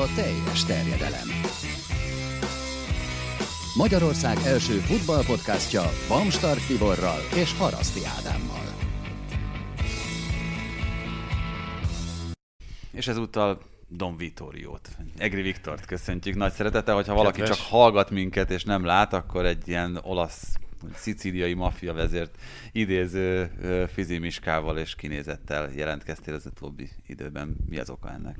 a teljes terjedelem. Magyarország első futballpodcastja Bamstart Tiborral és Haraszti Ádámmal. És ezúttal Don Vitoriót, Egri Viktort köszöntjük nagy szeretettel, hogyha valaki Kedves. csak hallgat minket és nem lát, akkor egy ilyen olasz szicíliai maffia vezért idéző fizimiskával és kinézettel jelentkeztél az utóbbi időben. Mi az oka ennek?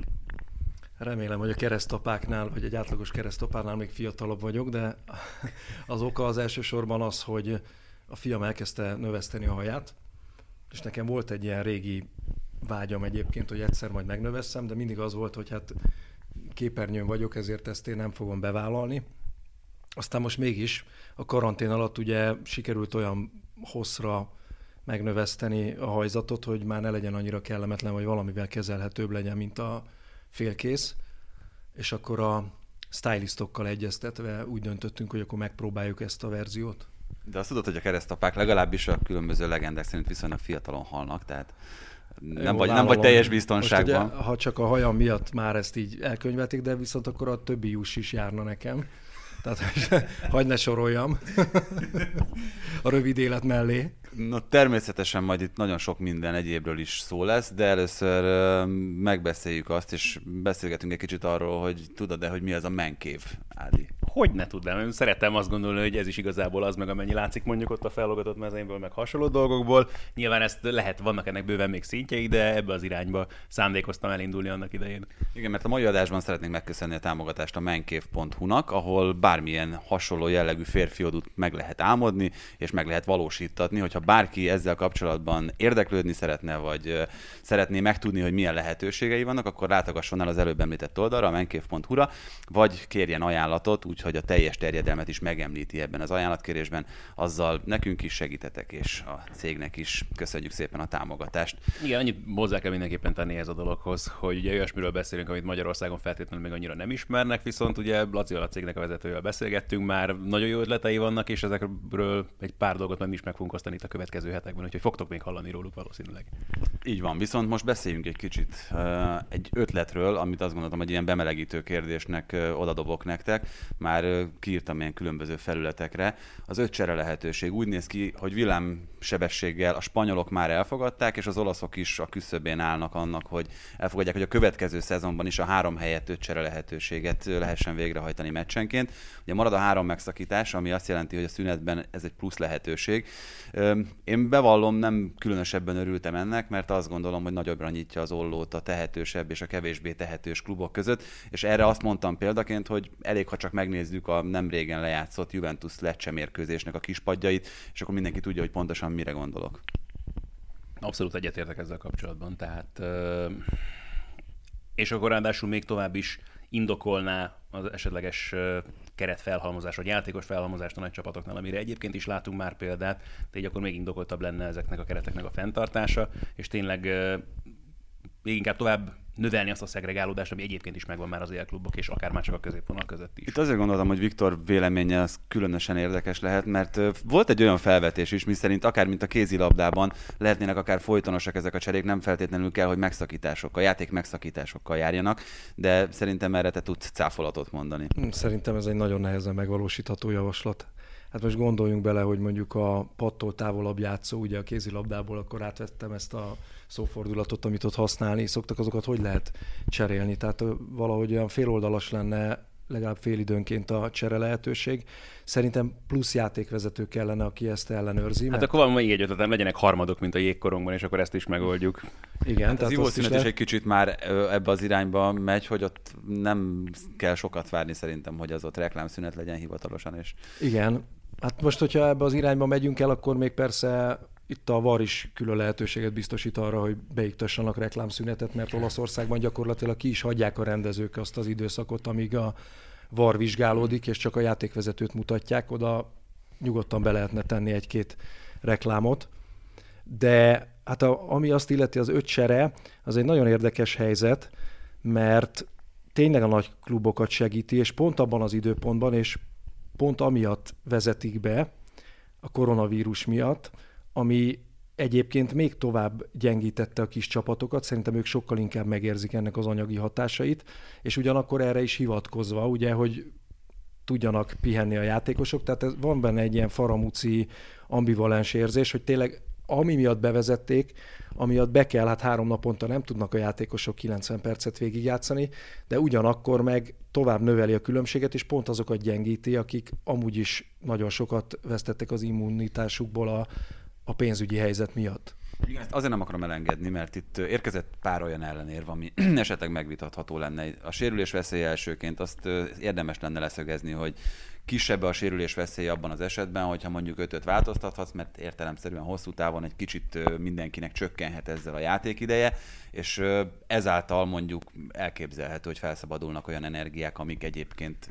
Remélem, hogy a keresztapáknál, vagy egy átlagos keresztapánál még fiatalabb vagyok, de az oka az elsősorban az, hogy a fiam elkezdte növeszteni a haját, és nekem volt egy ilyen régi vágyam egyébként, hogy egyszer majd megnövesszem, de mindig az volt, hogy hát képernyőn vagyok, ezért ezt én nem fogom bevállalni. Aztán most mégis a karantén alatt ugye sikerült olyan hosszra megnöveszteni a hajzatot, hogy már ne legyen annyira kellemetlen, vagy valamivel kezelhetőbb legyen, mint a félkész. És akkor a stylistokkal egyeztetve úgy döntöttünk, hogy akkor megpróbáljuk ezt a verziót. De azt tudod, hogy a keresztapák legalábbis a különböző legendák szerint viszonylag fiatalon halnak, tehát nem, Jó, vagy, nem vagy teljes Most biztonságban. ugye, ha csak a hajam miatt már ezt így elkönyvelték, de viszont akkor a többi juss is járna nekem. Tehát hagyd ne soroljam a rövid élet mellé. No, természetesen majd itt nagyon sok minden egyébről is szó lesz, de először megbeszéljük azt, és beszélgetünk egy kicsit arról, hogy tudod-e, hogy mi az a menkév, Ádi? Hogy ne tudnám, én szeretem azt gondolni, hogy ez is igazából az, meg amennyi látszik mondjuk ott a fellogatott mezeimből, meg hasonló dolgokból. Nyilván ezt lehet, vannak ennek bőven még szintjei, de ebbe az irányba szándékoztam elindulni annak idején. Igen, mert a mai adásban szeretnénk megköszönni a támogatást a menkév.hu-nak, ahol bármilyen hasonló jellegű férfiodut meg lehet álmodni, és meg lehet valósítatni, hogyha bárki ezzel kapcsolatban érdeklődni szeretne, vagy szeretné megtudni, hogy milyen lehetőségei vannak, akkor látogasson el az előbb említett oldalra, a menkév.hu-ra, vagy kérjen ajánlatot, úgyhogy a teljes terjedelmet is megemlíti ebben az ajánlatkérésben, azzal nekünk is segítetek, és a cégnek is köszönjük szépen a támogatást. Igen, annyit hozzá kell mindenképpen tenni ez a dologhoz, hogy ugye olyasmiről beszélünk, amit Magyarországon feltétlenül még annyira nem ismernek, viszont ugye Lacival a cégnek a vezetőjével beszélgettünk, már nagyon jó ötletei vannak, és ezekről egy pár dolgot mi is meg fogunk osztani itt a következő hetekben, úgyhogy fogtok még hallani róluk valószínűleg. Így van, viszont most beszéljünk egy kicsit uh, egy ötletről, amit azt gondoltam, hogy ilyen bemelegítő kérdésnek uh, odadobok nektek. Már uh, kiírtam ilyen különböző felületekre. Az öt csere lehetőség úgy néz ki, hogy villámsebességgel a spanyolok már elfogadták, és az olaszok is a küszöbén állnak annak, hogy elfogadják, hogy a következő szezonban is a három helyett öt csere lehetőséget lehessen végrehajtani meccsenként. Ugye marad a három megszakítás, ami azt jelenti, hogy a szünetben ez egy plusz lehetőség. Én bevallom, nem különösebben örültem ennek, mert azt gondolom, hogy nagyobbra nyitja az ollót a tehetősebb és a kevésbé tehetős klubok között, és erre azt mondtam példaként, hogy elég, ha csak megnézzük a nem régen lejátszott Juventus Lecce mérkőzésnek a kispadjait, és akkor mindenki tudja, hogy pontosan mire gondolok. Abszolút egyetértek ezzel kapcsolatban, tehát és akkor ráadásul még tovább is indokolná az esetleges keretfelhalmozás, vagy játékos felhalmozást a nagy csapatoknál, amire egyébként is látunk már példát, így akkor még indokoltabb lenne ezeknek a kereteknek a fenntartása, és tényleg még inkább tovább növelni azt a szegregálódást, ami egyébként is megvan már az élklubok, és akár már csak a középvonal között is. Itt azért gondoltam, hogy Viktor véleménye az különösen érdekes lehet, mert volt egy olyan felvetés is, miszerint akár mint a kézilabdában lehetnének akár folytonosak ezek a cserék, nem feltétlenül kell, hogy megszakításokkal, játék megszakításokkal járjanak, de szerintem erre te tudsz cáfolatot mondani. Szerintem ez egy nagyon nehezen megvalósítható javaslat. Hát most gondoljunk bele, hogy mondjuk a pattól távolabb játszó, ugye a kézilabdából, akkor átvettem ezt a szófordulatot, amit ott használni szoktak, azokat hogy lehet cserélni? Tehát valahogy olyan féloldalas lenne legalább fél időnként a csere lehetőség. Szerintem plusz játékvezető kellene, aki ezt ellenőrzi. Hát mert- akkor van még egy ötletem, legyenek harmadok, mint a jégkorongban, és akkor ezt is megoldjuk. igen, Hát az tehát is ivószünet is lehet- egy kicsit már ebbe az irányba megy, hogy ott nem kell sokat várni szerintem, hogy az ott reklámszünet legyen hivatalosan, és Igen. Hát most, hogyha ebbe az irányba megyünk el, akkor még persze itt a VAR is külön lehetőséget biztosít arra, hogy beiktassanak reklámszünetet, mert Olaszországban gyakorlatilag ki is hagyják a rendezők azt az időszakot, amíg a VAR vizsgálódik, és csak a játékvezetőt mutatják, oda nyugodtan be lehetne tenni egy-két reklámot. De hát a, ami azt illeti az öt csere, az egy nagyon érdekes helyzet, mert tényleg a nagy klubokat segíti, és pont abban az időpontban, és pont amiatt vezetik be, a koronavírus miatt, ami egyébként még tovább gyengítette a kis csapatokat, szerintem ők sokkal inkább megérzik ennek az anyagi hatásait, és ugyanakkor erre is hivatkozva, ugye, hogy tudjanak pihenni a játékosok, tehát ez, van benne egy ilyen faramúci ambivalens érzés, hogy tényleg ami miatt bevezették, amiatt be kell, hát három naponta nem tudnak a játékosok 90 percet végigjátszani, de ugyanakkor meg tovább növeli a különbséget, és pont azokat gyengíti, akik amúgy is nagyon sokat vesztettek az immunitásukból a, a pénzügyi helyzet miatt. Igen, ezt azért nem akarom elengedni, mert itt érkezett pár olyan ellenérv, ami esetleg megvitatható lenne. A sérülés veszélye elsőként azt érdemes lenne leszögezni, hogy kisebb a sérülés veszély abban az esetben, hogyha mondjuk ötöt változtathatsz, mert értelemszerűen hosszú távon egy kicsit mindenkinek csökkenhet ezzel a játékideje, és ezáltal mondjuk elképzelhető, hogy felszabadulnak olyan energiák, amik egyébként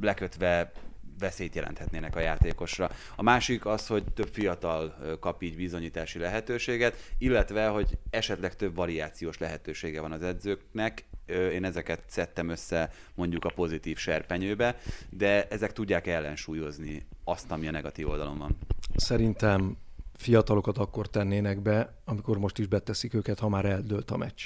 lekötve veszélyt jelenthetnének a játékosra. A másik az, hogy több fiatal kap így bizonyítási lehetőséget, illetve, hogy esetleg több variációs lehetősége van az edzőknek. Én ezeket szedtem össze mondjuk a pozitív serpenyőbe, de ezek tudják ellensúlyozni azt, ami a negatív oldalon van. Szerintem fiatalokat akkor tennének be, amikor most is beteszik őket, ha már eldőlt a meccs.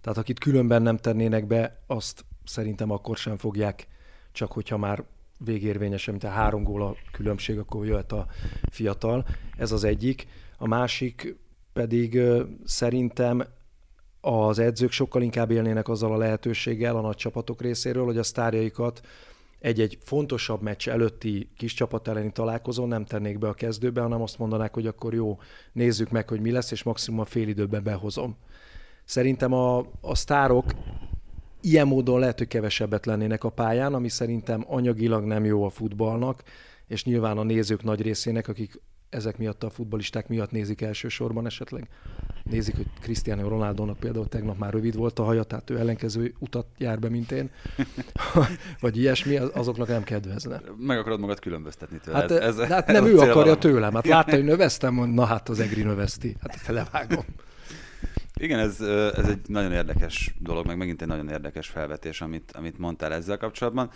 Tehát akit különben nem tennének be, azt szerintem akkor sem fogják, csak hogyha már végérvényesen, mint a három gól a különbség, akkor jöhet a fiatal. Ez az egyik. A másik pedig szerintem az edzők sokkal inkább élnének azzal a lehetőséggel a nagy csapatok részéről, hogy a sztárjaikat egy-egy fontosabb meccs előtti kis csapat elleni találkozón nem tennék be a kezdőbe, hanem azt mondanák, hogy akkor jó, nézzük meg, hogy mi lesz, és maximum a fél időben behozom. Szerintem a, a sztárok ilyen módon lehet, hogy kevesebbet lennének a pályán, ami szerintem anyagilag nem jó a futballnak, és nyilván a nézők nagy részének, akik ezek miatt a futbalisták miatt nézik elsősorban esetleg. Nézik, hogy Cristiano Ronaldo-nak például tegnap már rövid volt a haja, tehát ő ellenkező utat jár be, mint én. Vagy ilyesmi, azoknak nem kedvezne. Meg akarod magad különböztetni tőle. Hát, ez, ez, hát nem ez ő akarja tőlem. Hát látta, hogy növesztem, mond, na hát az egri növeszti. Hát levágom. Igen, ez, ez egy nagyon érdekes dolog, meg megint egy nagyon érdekes felvetés, amit, amit mondtál ezzel kapcsolatban.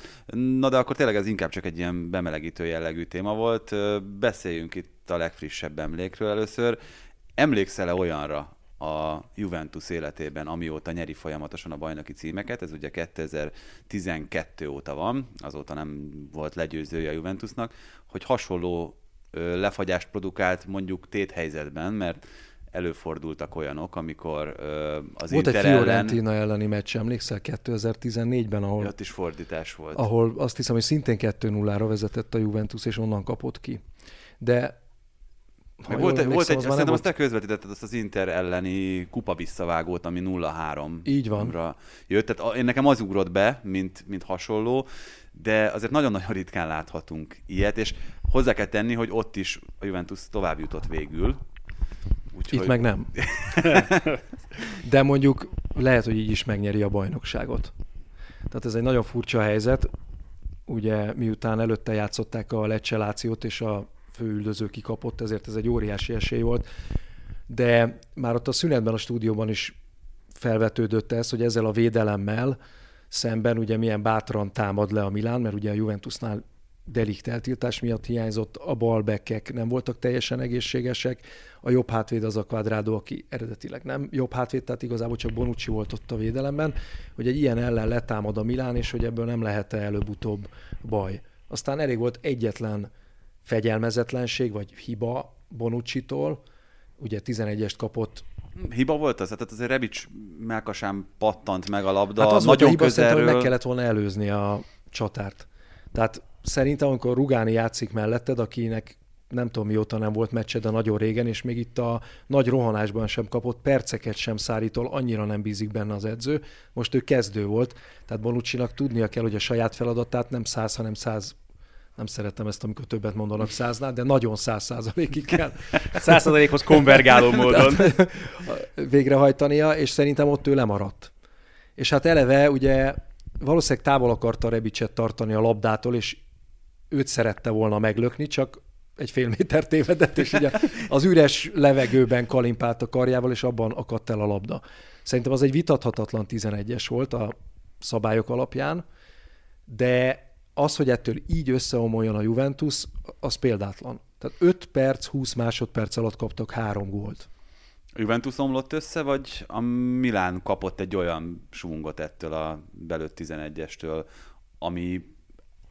Na de akkor tényleg ez inkább csak egy ilyen bemelegítő jellegű téma volt. Beszéljünk itt a legfrissebb emlékről először. Emlékszel-e olyanra a Juventus életében, amióta nyeri folyamatosan a bajnoki címeket, ez ugye 2012 óta van, azóta nem volt legyőzője a Juventusnak, hogy hasonló lefagyást produkált mondjuk téthelyzetben, mert előfordultak olyanok, amikor ö, az Volt Inter egy Fiorentina ellen... elleni meccs, emlékszel, 2014-ben, ahol... Ott is fordítás volt. Ahol azt hiszem, hogy szintén 2-0-ra vezetett a Juventus, és onnan kapott ki. De meg volt, egy, volt egy, azt szerintem azt te közvetítetted azt az Inter elleni kupa visszavágót, ami 0-3. Így van. Jött, tehát én nekem az ugrott be, mint, mint hasonló, de azért nagyon-nagyon ritkán láthatunk ilyet, és hozzá kell tenni, hogy ott is a Juventus tovább jutott végül, Úgyhogy... Itt meg nem. De mondjuk lehet, hogy így is megnyeri a bajnokságot. Tehát ez egy nagyon furcsa helyzet. Ugye miután előtte játszották a Lecce és a főüldöző kikapott, ezért ez egy óriási esély volt. De már ott a szünetben a stúdióban is felvetődött ez, hogy ezzel a védelemmel szemben ugye milyen bátran támad le a Milán, mert ugye a Juventusnál delikt eltiltás miatt hiányzott, a balbekek nem voltak teljesen egészségesek, a jobb hátvéd az a Quadrado, aki eredetileg nem jobb hátvéd, tehát igazából csak Bonucci volt ott a védelemben, hogy egy ilyen ellen letámad a Milán, és hogy ebből nem lehet-e előbb-utóbb baj. Aztán elég volt egyetlen fegyelmezetlenség, vagy hiba Bonucci-tól, ugye 11-est kapott Hiba volt az? Tehát azért Rebic melkasán pattant meg a labda, hát az nagyon volt a hiba, közelről. hogy meg kellett volna előzni a csatárt. Tehát szerintem, amikor Rugáni játszik melletted, akinek nem tudom mióta nem volt meccse, de nagyon régen, és még itt a nagy rohanásban sem kapott, perceket sem szárítól, annyira nem bízik benne az edző. Most ő kezdő volt, tehát Bonucci-nak tudnia kell, hogy a saját feladatát nem száz, hanem száz nem szeretem ezt, amikor többet mondanak száznál, de nagyon száz százalékig kell. Száz százalékhoz konvergáló módon. végrehajtania, és szerintem ott ő lemaradt. És hát eleve ugye valószínűleg távol akarta Rebicset tartani a labdától, és őt szerette volna meglökni, csak egy fél méter tévedett, és ugye az üres levegőben kalimpált a karjával, és abban akadt el a labda. Szerintem az egy vitathatatlan 11-es volt a szabályok alapján, de az, hogy ettől így összeomoljon a Juventus, az példátlan. Tehát 5 perc, 20 másodperc alatt kaptak három gólt. A Juventus omlott össze, vagy a Milán kapott egy olyan svungot ettől a belőtt 11-estől, ami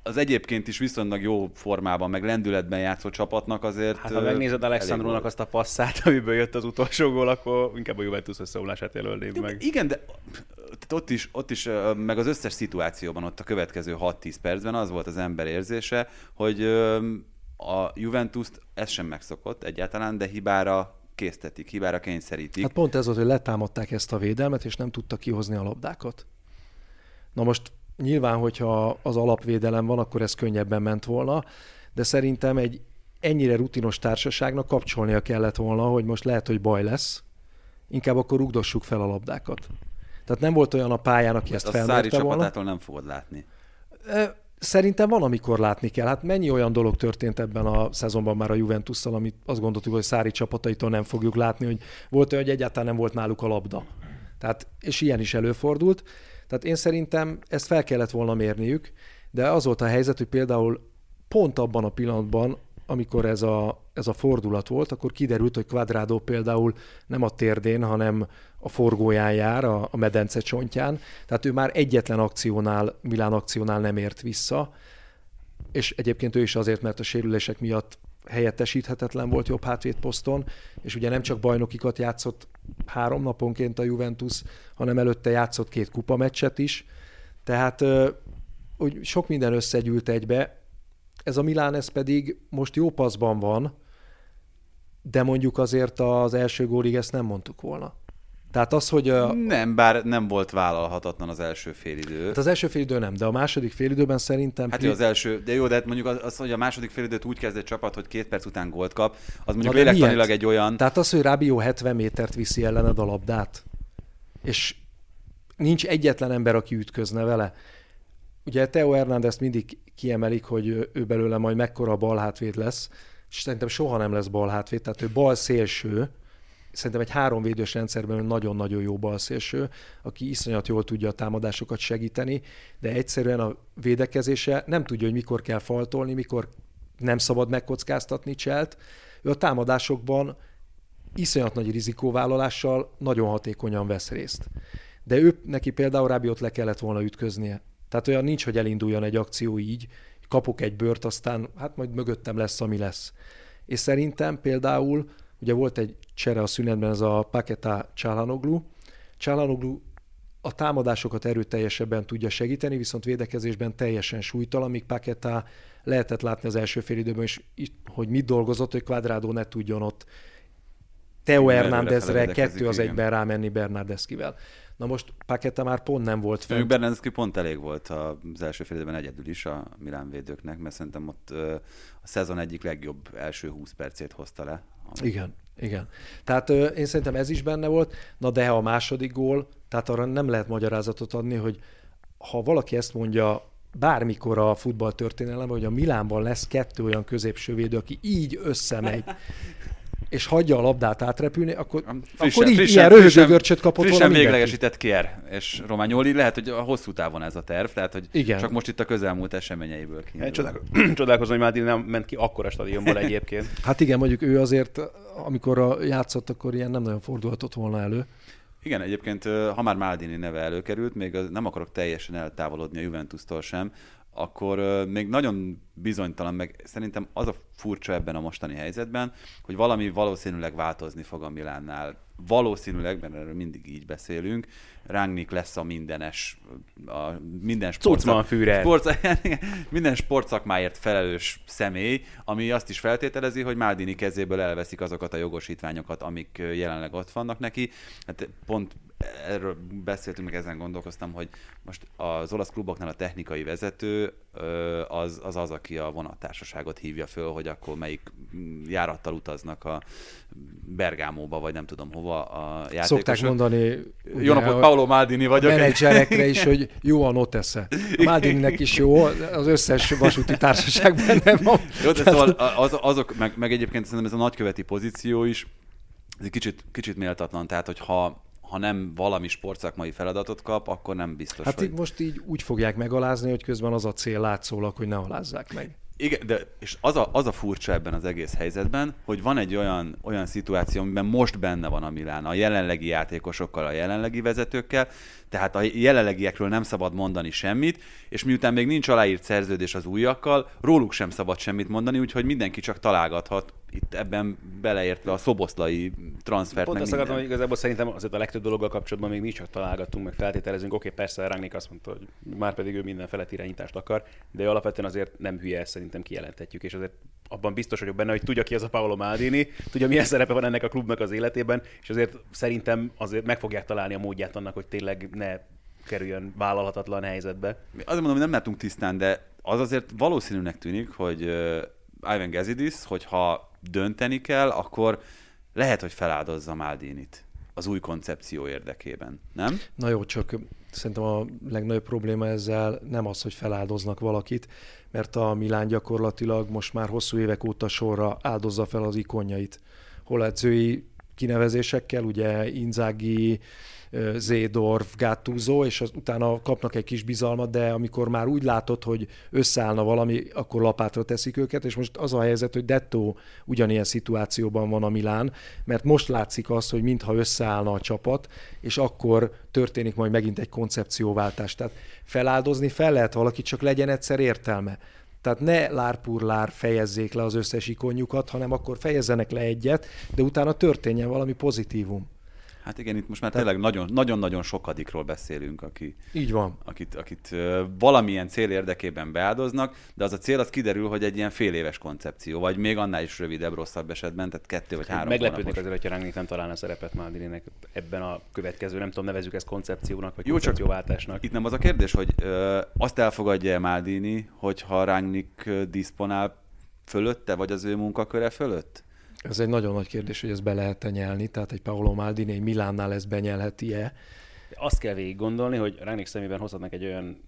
az egyébként is viszonylag jó formában, meg lendületben játszó csapatnak azért... Hát ha megnézed Alexandrónak azt a passzát, amiből jött az utolsó gól, akkor inkább a Juventus összeomlását jelölném meg. Igen, de ott is, ott is, meg az összes szituációban, ott a következő 6-10 percben az volt az ember érzése, hogy a juventus ez sem megszokott egyáltalán, de hibára késztetik, hibára kényszerítik. Hát pont ez az, hogy letámadták ezt a védelmet, és nem tudtak kihozni a labdákat. Na most nyilván, hogyha az alapvédelem van, akkor ez könnyebben ment volna, de szerintem egy ennyire rutinos társaságnak kapcsolnia kellett volna, hogy most lehet, hogy baj lesz, inkább akkor rugdossuk fel a labdákat. Tehát nem volt olyan a pályán, aki ezt felmérte volna. csapatától nem fogod látni. Szerintem van, amikor látni kell. Hát mennyi olyan dolog történt ebben a szezonban már a Juventusszal, amit azt gondoltuk, hogy Szári csapataitól nem fogjuk látni, hogy volt olyan, hogy egyáltalán nem volt náluk a labda. Tehát, és ilyen is előfordult. Tehát én szerintem ezt fel kellett volna mérniük, de az volt a helyzet, hogy például pont abban a pillanatban, amikor ez a, ez a fordulat volt, akkor kiderült, hogy Quadrado például nem a térdén, hanem a forgóján jár, a, a medence csontján. Tehát ő már egyetlen akciónál, Milán akciónál nem ért vissza, és egyébként ő is azért, mert a sérülések miatt helyettesíthetetlen volt jobb poszton, és ugye nem csak bajnokikat játszott három naponként a Juventus, hanem előtte játszott két kupameccset is, tehát hogy sok minden összegyűlt egybe, ez a Milán ez pedig most jó paszban van, de mondjuk azért az első gólig ezt nem mondtuk volna. Tehát az, hogy... A... Nem, bár nem volt vállalhatatlan az első félidő. Hát az első félidő nem, de a második félidőben szerintem... Hát jó, az első, de jó, de hát mondjuk az, az, hogy a második félidőt úgy kezd egy csapat, hogy két perc után gólt kap, az mondjuk lélektanilag egy olyan... Tehát az, hogy Rábió 70 métert viszi ellened a labdát, és nincs egyetlen ember, aki ütközne vele. Ugye Teo Hernández mindig kiemelik, hogy ő belőle majd mekkora balhátvéd lesz, és szerintem soha nem lesz balhátvéd, tehát ő bal szélső, szerintem egy háromvédős rendszerben nagyon-nagyon jó balszélső, aki iszonyat jól tudja a támadásokat segíteni, de egyszerűen a védekezése nem tudja, hogy mikor kell faltolni, mikor nem szabad megkockáztatni cselt. Ő a támadásokban iszonyat nagy rizikóvállalással nagyon hatékonyan vesz részt. De ő neki például Rábiot le kellett volna ütköznie. Tehát olyan nincs, hogy elinduljon egy akció így, kapok egy bört, aztán hát majd mögöttem lesz, ami lesz. És szerintem például Ugye volt egy csere a szünetben, ez a Paketa Csálanoglu. Csálanoglu a támadásokat erőteljesebben tudja segíteni, viszont védekezésben teljesen súlytalan, míg Paketa lehetett látni az első fél időben is, hogy mit dolgozott, hogy Quadrado ne tudjon ott Teo Hernándezre kettő az egyben rámenni Bernardeszkivel. Na most Paketa már pont nem volt fent. Bernardeszki pont elég volt az első fél időben egyedül is a Milán védőknek, mert szerintem ott a szezon egyik legjobb első 20 percét hozta le igen, igen. Tehát ö, én szerintem ez is benne volt, na de a második gól, tehát arra nem lehet magyarázatot adni, hogy ha valaki ezt mondja bármikor a futballtörténelemben, hogy a Milánban lesz kettő olyan középső védő, aki így összemegy, és hagyja a labdát átrepülni, akkor, frissen, akkor így frissen, ilyen röhögőgörcsöt kapott frissen volna véglegesített Kier és Romagnoli, lehet, hogy a hosszú távon ez a terv, tehát hogy Igen. csak most itt a közelmúlt eseményeiből kiindul. Csodálkozom, hogy Mádin nem ment ki akkora stadionból egyébként. Hát igen, mondjuk ő azért, amikor a játszott, akkor ilyen nem nagyon fordulhatott volna elő. Igen, egyébként, ha már Maldini neve előkerült, még nem akarok teljesen eltávolodni a Juventus-tól sem, akkor még nagyon bizonytalan, meg szerintem az a furcsa ebben a mostani helyzetben, hogy valami valószínűleg változni fog a Milánnál. Valószínűleg, mert erről mindig így beszélünk, Rangnick lesz a mindenes, a minden sportszak, sport, minden sportszakmáért felelős személy, ami azt is feltételezi, hogy Maldini kezéből elveszik azokat a jogosítványokat, amik jelenleg ott vannak neki. Hát pont erről beszéltünk, meg ezen gondolkoztam, hogy most az olasz kluboknál a technikai vezető az az, az aki a vonattársaságot hívja föl, hogy akkor melyik járattal utaznak a Bergámóba, vagy nem tudom hova a játékosok. Szokták mondani... Jó napot, Paolo Maldini vagyok. A menedzserekre is, hogy jó a notesze. A Maldininek is jó, az összes vasúti társaság benne van. Jó, de szóval az, azok, meg, meg egyébként szerintem ez a nagyköveti pozíció is, ez egy kicsit, kicsit méltatlan, tehát hogy ha nem valami sportszakmai feladatot kap, akkor nem biztos, Hát hogy... most így úgy fogják megalázni, hogy közben az a cél látszólag, hogy ne alázzák meg. Igen, de és az a, az a furcsa ebben az egész helyzetben, hogy van egy olyan, olyan szituáció, amiben most benne van a Milán, a jelenlegi játékosokkal, a jelenlegi vezetőkkel, tehát a jelenlegiekről nem szabad mondani semmit, és miután még nincs aláírt szerződés az újakkal, róluk sem szabad semmit mondani, úgyhogy mindenki csak találgathat itt ebben beleértve a szoboszlai transfert. Pont azt akartam, hogy igazából szerintem azért a legtöbb dologgal kapcsolatban még mi csak találgatunk, meg feltételezünk. Oké, okay, persze Rangnick azt mondta, hogy már pedig ő minden felett irányítást akar, de alapvetően azért nem hülye, ezt szerintem kijelenthetjük, és azért abban biztos vagyok benne, hogy tudja ki az a Paolo Maldini, tudja milyen szerepe van ennek a klubnak az életében, és azért szerintem azért meg fogják találni a módját annak, hogy tényleg ne kerüljön vállalhatatlan helyzetbe. Azért mondom, hogy nem látunk tisztán, de az azért valószínűnek tűnik, hogy Ivan Gazidis, hogyha dönteni kell, akkor lehet, hogy feláldozza Maldinit az új koncepció érdekében, nem? Na jó, csak szerintem a legnagyobb probléma ezzel nem az, hogy feláldoznak valakit, mert a Milán gyakorlatilag most már hosszú évek óta sorra áldozza fel az ikonjait. Hol edzői kinevezésekkel, ugye Inzaghi, Zédorf, Gattuso, és az, utána kapnak egy kis bizalmat, de amikor már úgy látod, hogy összeállna valami, akkor lapátra teszik őket, és most az a helyzet, hogy Detto ugyanilyen szituációban van a Milán, mert most látszik az, hogy mintha összeállna a csapat, és akkor történik majd megint egy koncepcióváltás. Tehát feláldozni fel lehet valaki, csak legyen egyszer értelme. Tehát ne lárpurlár fejezzék le az összes ikonjukat, hanem akkor fejezzenek le egyet, de utána történjen valami pozitívum. Hát igen, itt most már tényleg nagyon-nagyon sokadikról beszélünk, aki, Így van. akit, akit valamilyen cél érdekében beáldoznak, de az a cél az kiderül, hogy egy ilyen fél éves koncepció, vagy még annál is rövidebb, rosszabb esetben, tehát kettő vagy három Meglepődnék azért, hogyha Rangnick nem találna szerepet Maldininek ebben a következő, nem tudom, nevezük ezt koncepciónak, vagy Jó, koncepcióváltásnak. Itt nem az a kérdés, hogy uh, azt elfogadja Maldini, hogyha Rangnick diszponál fölötte, vagy az ő munkaköre fölött? Ez egy nagyon nagy kérdés, hogy ezt be lehet-e nyelni, tehát egy Paolo Maldini egy Milánnál ezt benyelheti-e. Azt kell végig gondolni, hogy Rangnick szemében hozhatnak egy olyan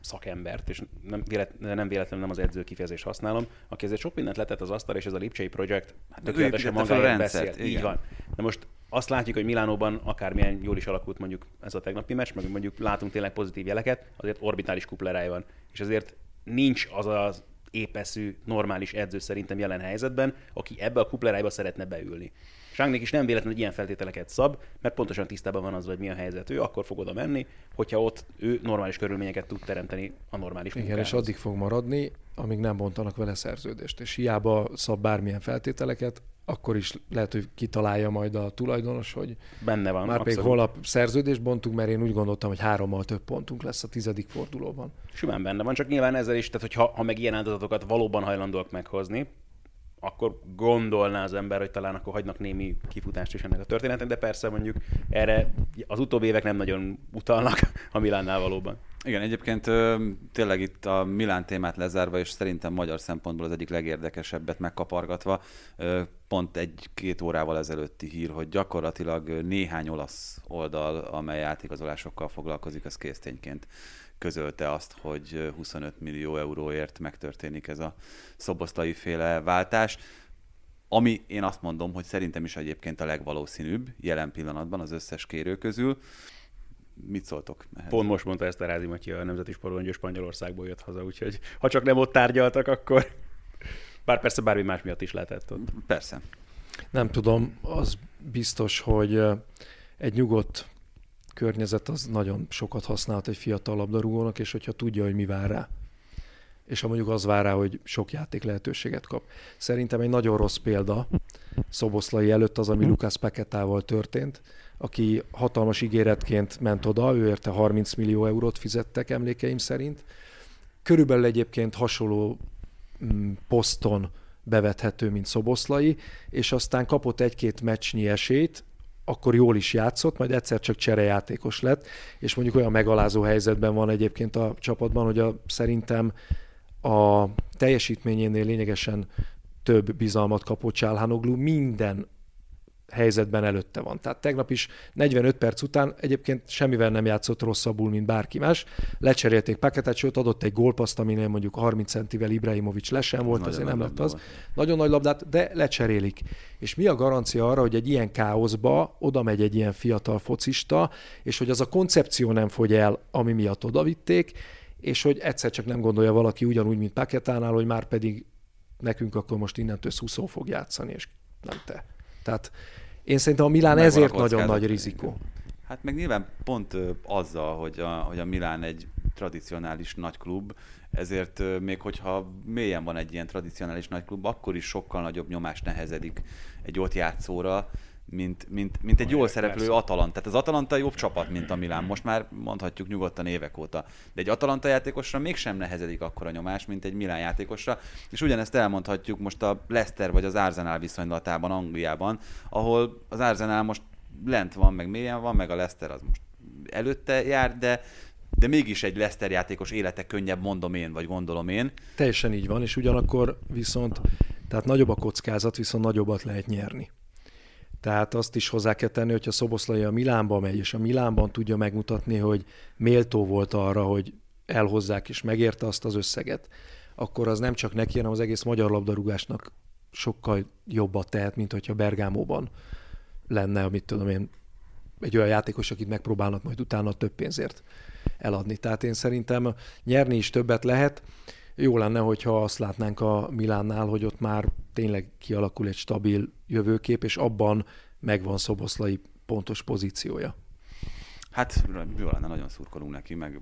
szakembert, és nem, vélet, nem véletlenül nem az edző kifejezést használom, aki ezért sok mindent letett az asztal, és ez a Lipcsei Project hát tökéletesen magáért beszél. Így van. De most azt látjuk, hogy Milánóban akármilyen jól is alakult mondjuk ez a tegnapi meccs, meg mondjuk látunk tényleg pozitív jeleket, azért orbitális kuplerája van. És azért nincs az az épeszű, normális edző szerintem jelen helyzetben, aki ebbe a kuplerájba szeretne beülni. Sángnék is nem véletlenül ilyen feltételeket szab, mert pontosan tisztában van az, hogy mi a helyzet. Ő akkor fog oda menni, hogyha ott ő normális körülményeket tud teremteni a normális Igen, munkához. és addig fog maradni, amíg nem bontanak vele szerződést. És hiába szab bármilyen feltételeket, akkor is lehet, hogy kitalálja majd a tulajdonos, hogy benne van. Már abszolút. még holnap szerződést bontunk, mert én úgy gondoltam, hogy hárommal több pontunk lesz a tizedik fordulóban. Simán benne van, csak nyilván ezzel is, tehát hogyha ha meg ilyen áldozatokat valóban hajlandóak meghozni, akkor gondolná az ember, hogy talán akkor hagynak némi kifutást is ennek a történetnek, de persze mondjuk erre az utóbbi évek nem nagyon utalnak a Milánnál valóban. Igen, egyébként tényleg itt a Milán témát lezárva, és szerintem magyar szempontból az egyik legérdekesebbet megkapargatva, pont egy-két órával ezelőtti hír, hogy gyakorlatilag néhány olasz oldal, amely átigazolásokkal foglalkozik, az késztényként közölte azt, hogy 25 millió euróért megtörténik ez a szoboszlai féle váltás. Ami én azt mondom, hogy szerintem is egyébként a legvalószínűbb jelen pillanatban az összes kérő közül. Mit szóltok? Ehhez? Pont most mondta ezt a Rázi Matyi, a Nemzeti Sportolóngyő Spanyolországból jött haza, úgyhogy ha csak nem ott tárgyaltak, akkor bár persze bármi más miatt is lehetett ott. Persze. Nem tudom, az biztos, hogy egy nyugodt környezet az nagyon sokat használhat egy fiatal labdarúgónak, és hogyha tudja, hogy mi vár rá. És ha mondjuk az vár rá, hogy sok játék lehetőséget kap. Szerintem egy nagyon rossz példa Szoboszlai előtt az, ami Lukász Peketával történt, aki hatalmas ígéretként ment oda, ő érte 30 millió eurót fizettek emlékeim szerint. Körülbelül egyébként hasonló mm, poszton bevethető, mint Szoboszlai, és aztán kapott egy-két meccsnyi esélyt, akkor jól is játszott, majd egyszer csak cserejátékos lett, és mondjuk olyan megalázó helyzetben van egyébként a csapatban, hogy a, szerintem a teljesítményénél lényegesen több bizalmat kapott Csálhánoglu minden helyzetben előtte van. Tehát tegnap is 45 perc után egyébként semmivel nem játszott rosszabbul, mint bárki más. Lecserélték Paketet, sőt adott egy gólpaszt, aminél mondjuk 30 centivel Ibrahimovic lesen volt, azért nem lett az. Volt. Nagyon nagy labdát, de lecserélik. És mi a garancia arra, hogy egy ilyen káoszba oda megy egy ilyen fiatal focista, és hogy az a koncepció nem fogy el, ami miatt odavitték, és hogy egyszer csak nem gondolja valaki ugyanúgy, mint Paketánál, hogy már pedig nekünk akkor most innentől Szuszó fog játszani, és nem te. Tehát én szerintem a Milán Megvan ezért nagyon nagy rizikó. Hát meg nyilván pont azzal, hogy a, hogy a Milán egy tradicionális nagy klub, ezért még hogyha mélyen van egy ilyen tradicionális nagy klub, akkor is sokkal nagyobb nyomás nehezedik egy ott játszóra, mint, mint, mint egy jól Persze. szereplő Atalanta. Tehát az Atalanta jobb csapat, mint a Milán. Most már mondhatjuk nyugodtan évek óta. De egy Atalanta játékosra mégsem nehezedik akkor a nyomás, mint egy Milán játékosra. És ugyanezt elmondhatjuk most a Leicester vagy az Arsenal viszonylatában Angliában, ahol az Arsenal most lent van, meg mélyen van, meg a Leicester az most előtte jár, de de mégis egy Leicester játékos élete könnyebb, mondom én, vagy gondolom én. Teljesen így van, és ugyanakkor viszont, tehát nagyobb a kockázat, viszont nagyobbat lehet nyerni. Tehát azt is hozzá kell tenni, hogyha Szoboszlai a Milánba megy, és a Milánban tudja megmutatni, hogy méltó volt arra, hogy elhozzák és megérte azt az összeget, akkor az nem csak neki, hanem az egész magyar labdarúgásnak sokkal jobbat tehet, mint hogyha Bergámóban lenne, amit tudom én, egy olyan játékos, akit megpróbálnak majd utána több pénzért eladni. Tehát én szerintem nyerni is többet lehet. Jó lenne, hogyha azt látnánk a Milánnál, hogy ott már tényleg kialakul egy stabil jövőkép, és abban megvan Szoboszlai pontos pozíciója. Hát jó lenne, nagyon szurkolunk neki, meg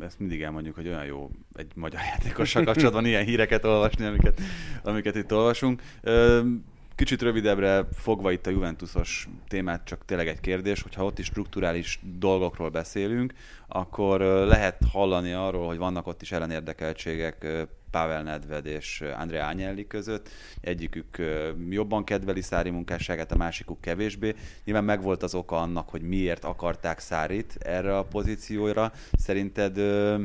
ezt mindig elmondjuk, hogy olyan jó egy magyar játékossal kapcsolatban ilyen híreket olvasni, amiket, amiket itt olvasunk. Ö, Kicsit rövidebbre fogva itt a Juventusos témát, csak tényleg egy kérdés, hogyha ott is strukturális dolgokról beszélünk, akkor lehet hallani arról, hogy vannak ott is ellenérdekeltségek Pavel Nedved és Andrea Agnelli között. Egyikük jobban kedveli Szári munkásságát, a másikuk kevésbé. Nyilván megvolt az oka annak, hogy miért akarták Szárit erre a pozícióra. Szerinted ö,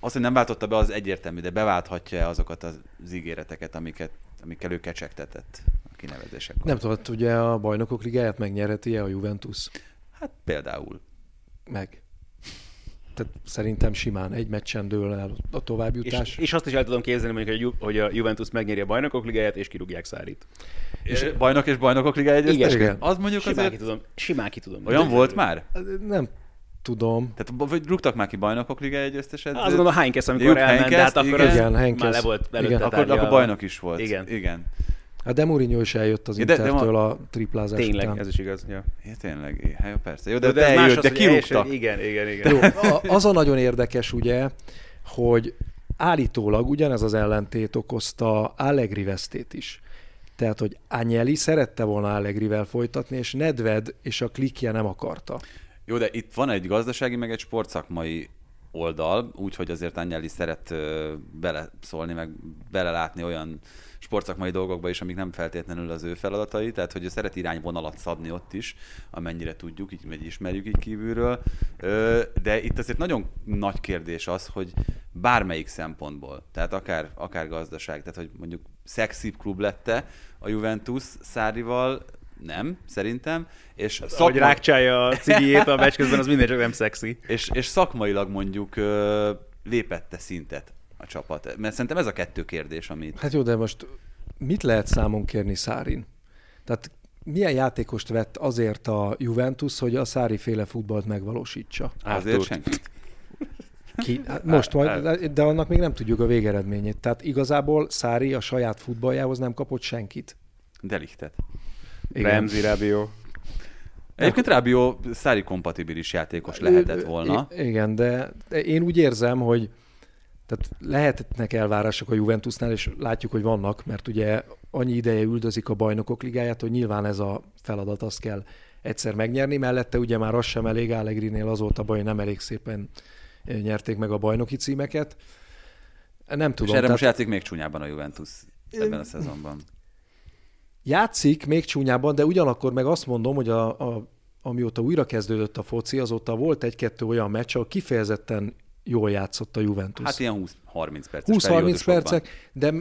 az, hogy nem váltotta be, az egyértelmű, de beválthatja azokat az ígéreteket, amiket, amikkel ő kecsegtetett a kinevezésekor? Nem tudod, ugye a bajnokok ligáját megnyerheti a Juventus? Hát például. Meg. Tehát szerintem simán egy meccsen dől el a továbbjutás. És, és azt is el tudom képzelni, mondjuk, hogy a Ju- hogy a Juventus megnyeri a bajnokok ligáját, és kirúgják Szárit. És bajnok és bajnokok liga egyeztes? Igen. Az mondjuk Simán azért... ki tudom, simán ki tudom. Olyan volt már? Nem tudom. Tehát vagy rúgtak már ki bajnokok liga egyezteset? Azt gondolom, Heinkes, amikor elment, de hát akkor igen. az Igen, már le volt előtte Igen. Akkor, akkor bajnok is volt. Igen. Igen. Hát de Mourinho is eljött az Ja, de- de Intertől ma- a triplázás Tényleg, után. ez is igaz. Ja. Ja, tényleg. Hát, jó, persze. Jó, de, De, de, eljött, az, de kirúgtak. Igen, igen, igen. Jó, az a nagyon érdekes ugye, hogy állítólag ugyanez az ellentét okozta Allegri vesztét is. Tehát, hogy Agnelli szerette volna Allegrivel folytatni, és Nedved és a klikje nem akarta. Jó, de itt van egy gazdasági, meg egy sportszakmai oldal, úgyhogy azért Agnelli szeret beleszólni, meg belelátni olyan sportszakmai dolgokba is, amik nem feltétlenül az ő feladatai, tehát hogy ő szeret irányvonalat szabni ott is, amennyire tudjuk, így vagy ismerjük így kívülről. De itt azért nagyon nagy kérdés az, hogy bármelyik szempontból, tehát akár, akár gazdaság, tehát hogy mondjuk szexibb klub lette a Juventus Szárival, nem, szerintem, és Szakma... Ahogy rákcsálja a cigijét a meccs közben, az minden csak nem szexi. és, és szakmailag mondjuk lépette szintet a csapat. Mert szerintem ez a kettő kérdés, amit... Hát jó, de most mit lehet számon kérni Szárin? Tehát milyen játékost vett azért a Juventus, hogy a Szári féle futballt megvalósítsa? Azért Arthur. senki. Ki, hát most majd, de annak még nem tudjuk a végeredményét. Tehát igazából Szári a saját futballjához nem kapott senkit. Delichtet. Remzi, Rabiot. Egyébként Rábió Szári kompatibilis játékos lehetett volna. I- igen, de, én úgy érzem, hogy tehát lehetnek elvárások a Juventusnál, és látjuk, hogy vannak, mert ugye annyi ideje üldözik a bajnokok ligáját, hogy nyilván ez a feladat, azt kell egyszer megnyerni. Mellette ugye már az sem elég, Allegrinél az volt a baj, hogy nem elég szépen nyerték meg a bajnoki címeket. Nem És tudom. erre tehát most játszik még csúnyában a Juventus ebben a szezonban. Játszik még csúnyában, de ugyanakkor meg azt mondom, hogy a, a, amióta újra kezdődött a foci, azóta volt egy-kettő olyan meccs, ahol kifejezetten jól játszott a Juventus. Hát ilyen 20-30 perces 20-30 periódusokban. percek, de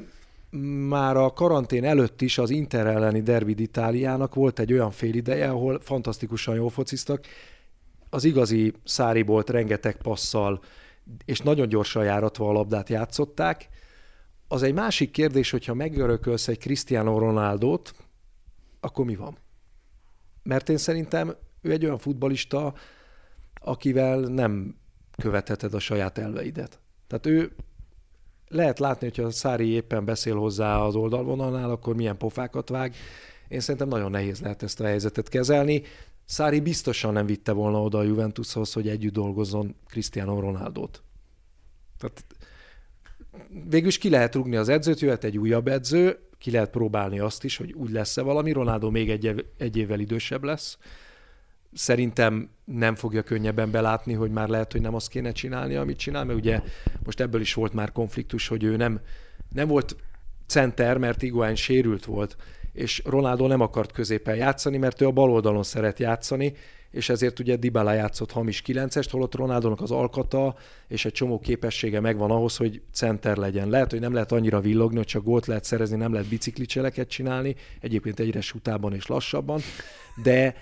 már a karantén előtt is az Inter elleni derbi Itáliának volt egy olyan fél ideje, ahol fantasztikusan jól fociztak. Az igazi Szári volt rengeteg passzal, és nagyon gyorsan járatva a labdát játszották. Az egy másik kérdés, hogyha megörökölsz egy Cristiano Ronaldot, akkor mi van? Mert én szerintem ő egy olyan futbalista, akivel nem követheted a saját elveidet. Tehát ő lehet látni, hogyha Szári éppen beszél hozzá az oldalvonalnál, akkor milyen pofákat vág. Én szerintem nagyon nehéz lehet ezt a helyzetet kezelni. Szári biztosan nem vitte volna oda a Juventushoz, hogy együtt dolgozzon Cristiano Ronaldot. Tehát végül is ki lehet rugni az edzőt, jöhet egy újabb edző, ki lehet próbálni azt is, hogy úgy lesz-e valami. Ronaldo még egy, egy évvel idősebb lesz. Szerintem nem fogja könnyebben belátni, hogy már lehet, hogy nem azt kéne csinálni, amit csinál, mert ugye most ebből is volt már konfliktus, hogy ő nem, nem volt center, mert Iguain sérült volt, és Ronaldo nem akart középen játszani, mert ő a bal oldalon szeret játszani, és ezért ugye Dybala játszott hamis 9-est, holott Ronaldónak az alkata és egy csomó képessége megvan ahhoz, hogy center legyen. Lehet, hogy nem lehet annyira villogni, hogy csak gólt lehet szerezni, nem lehet biciklicseleket csinálni, egyébként egyre sutában és lassabban, de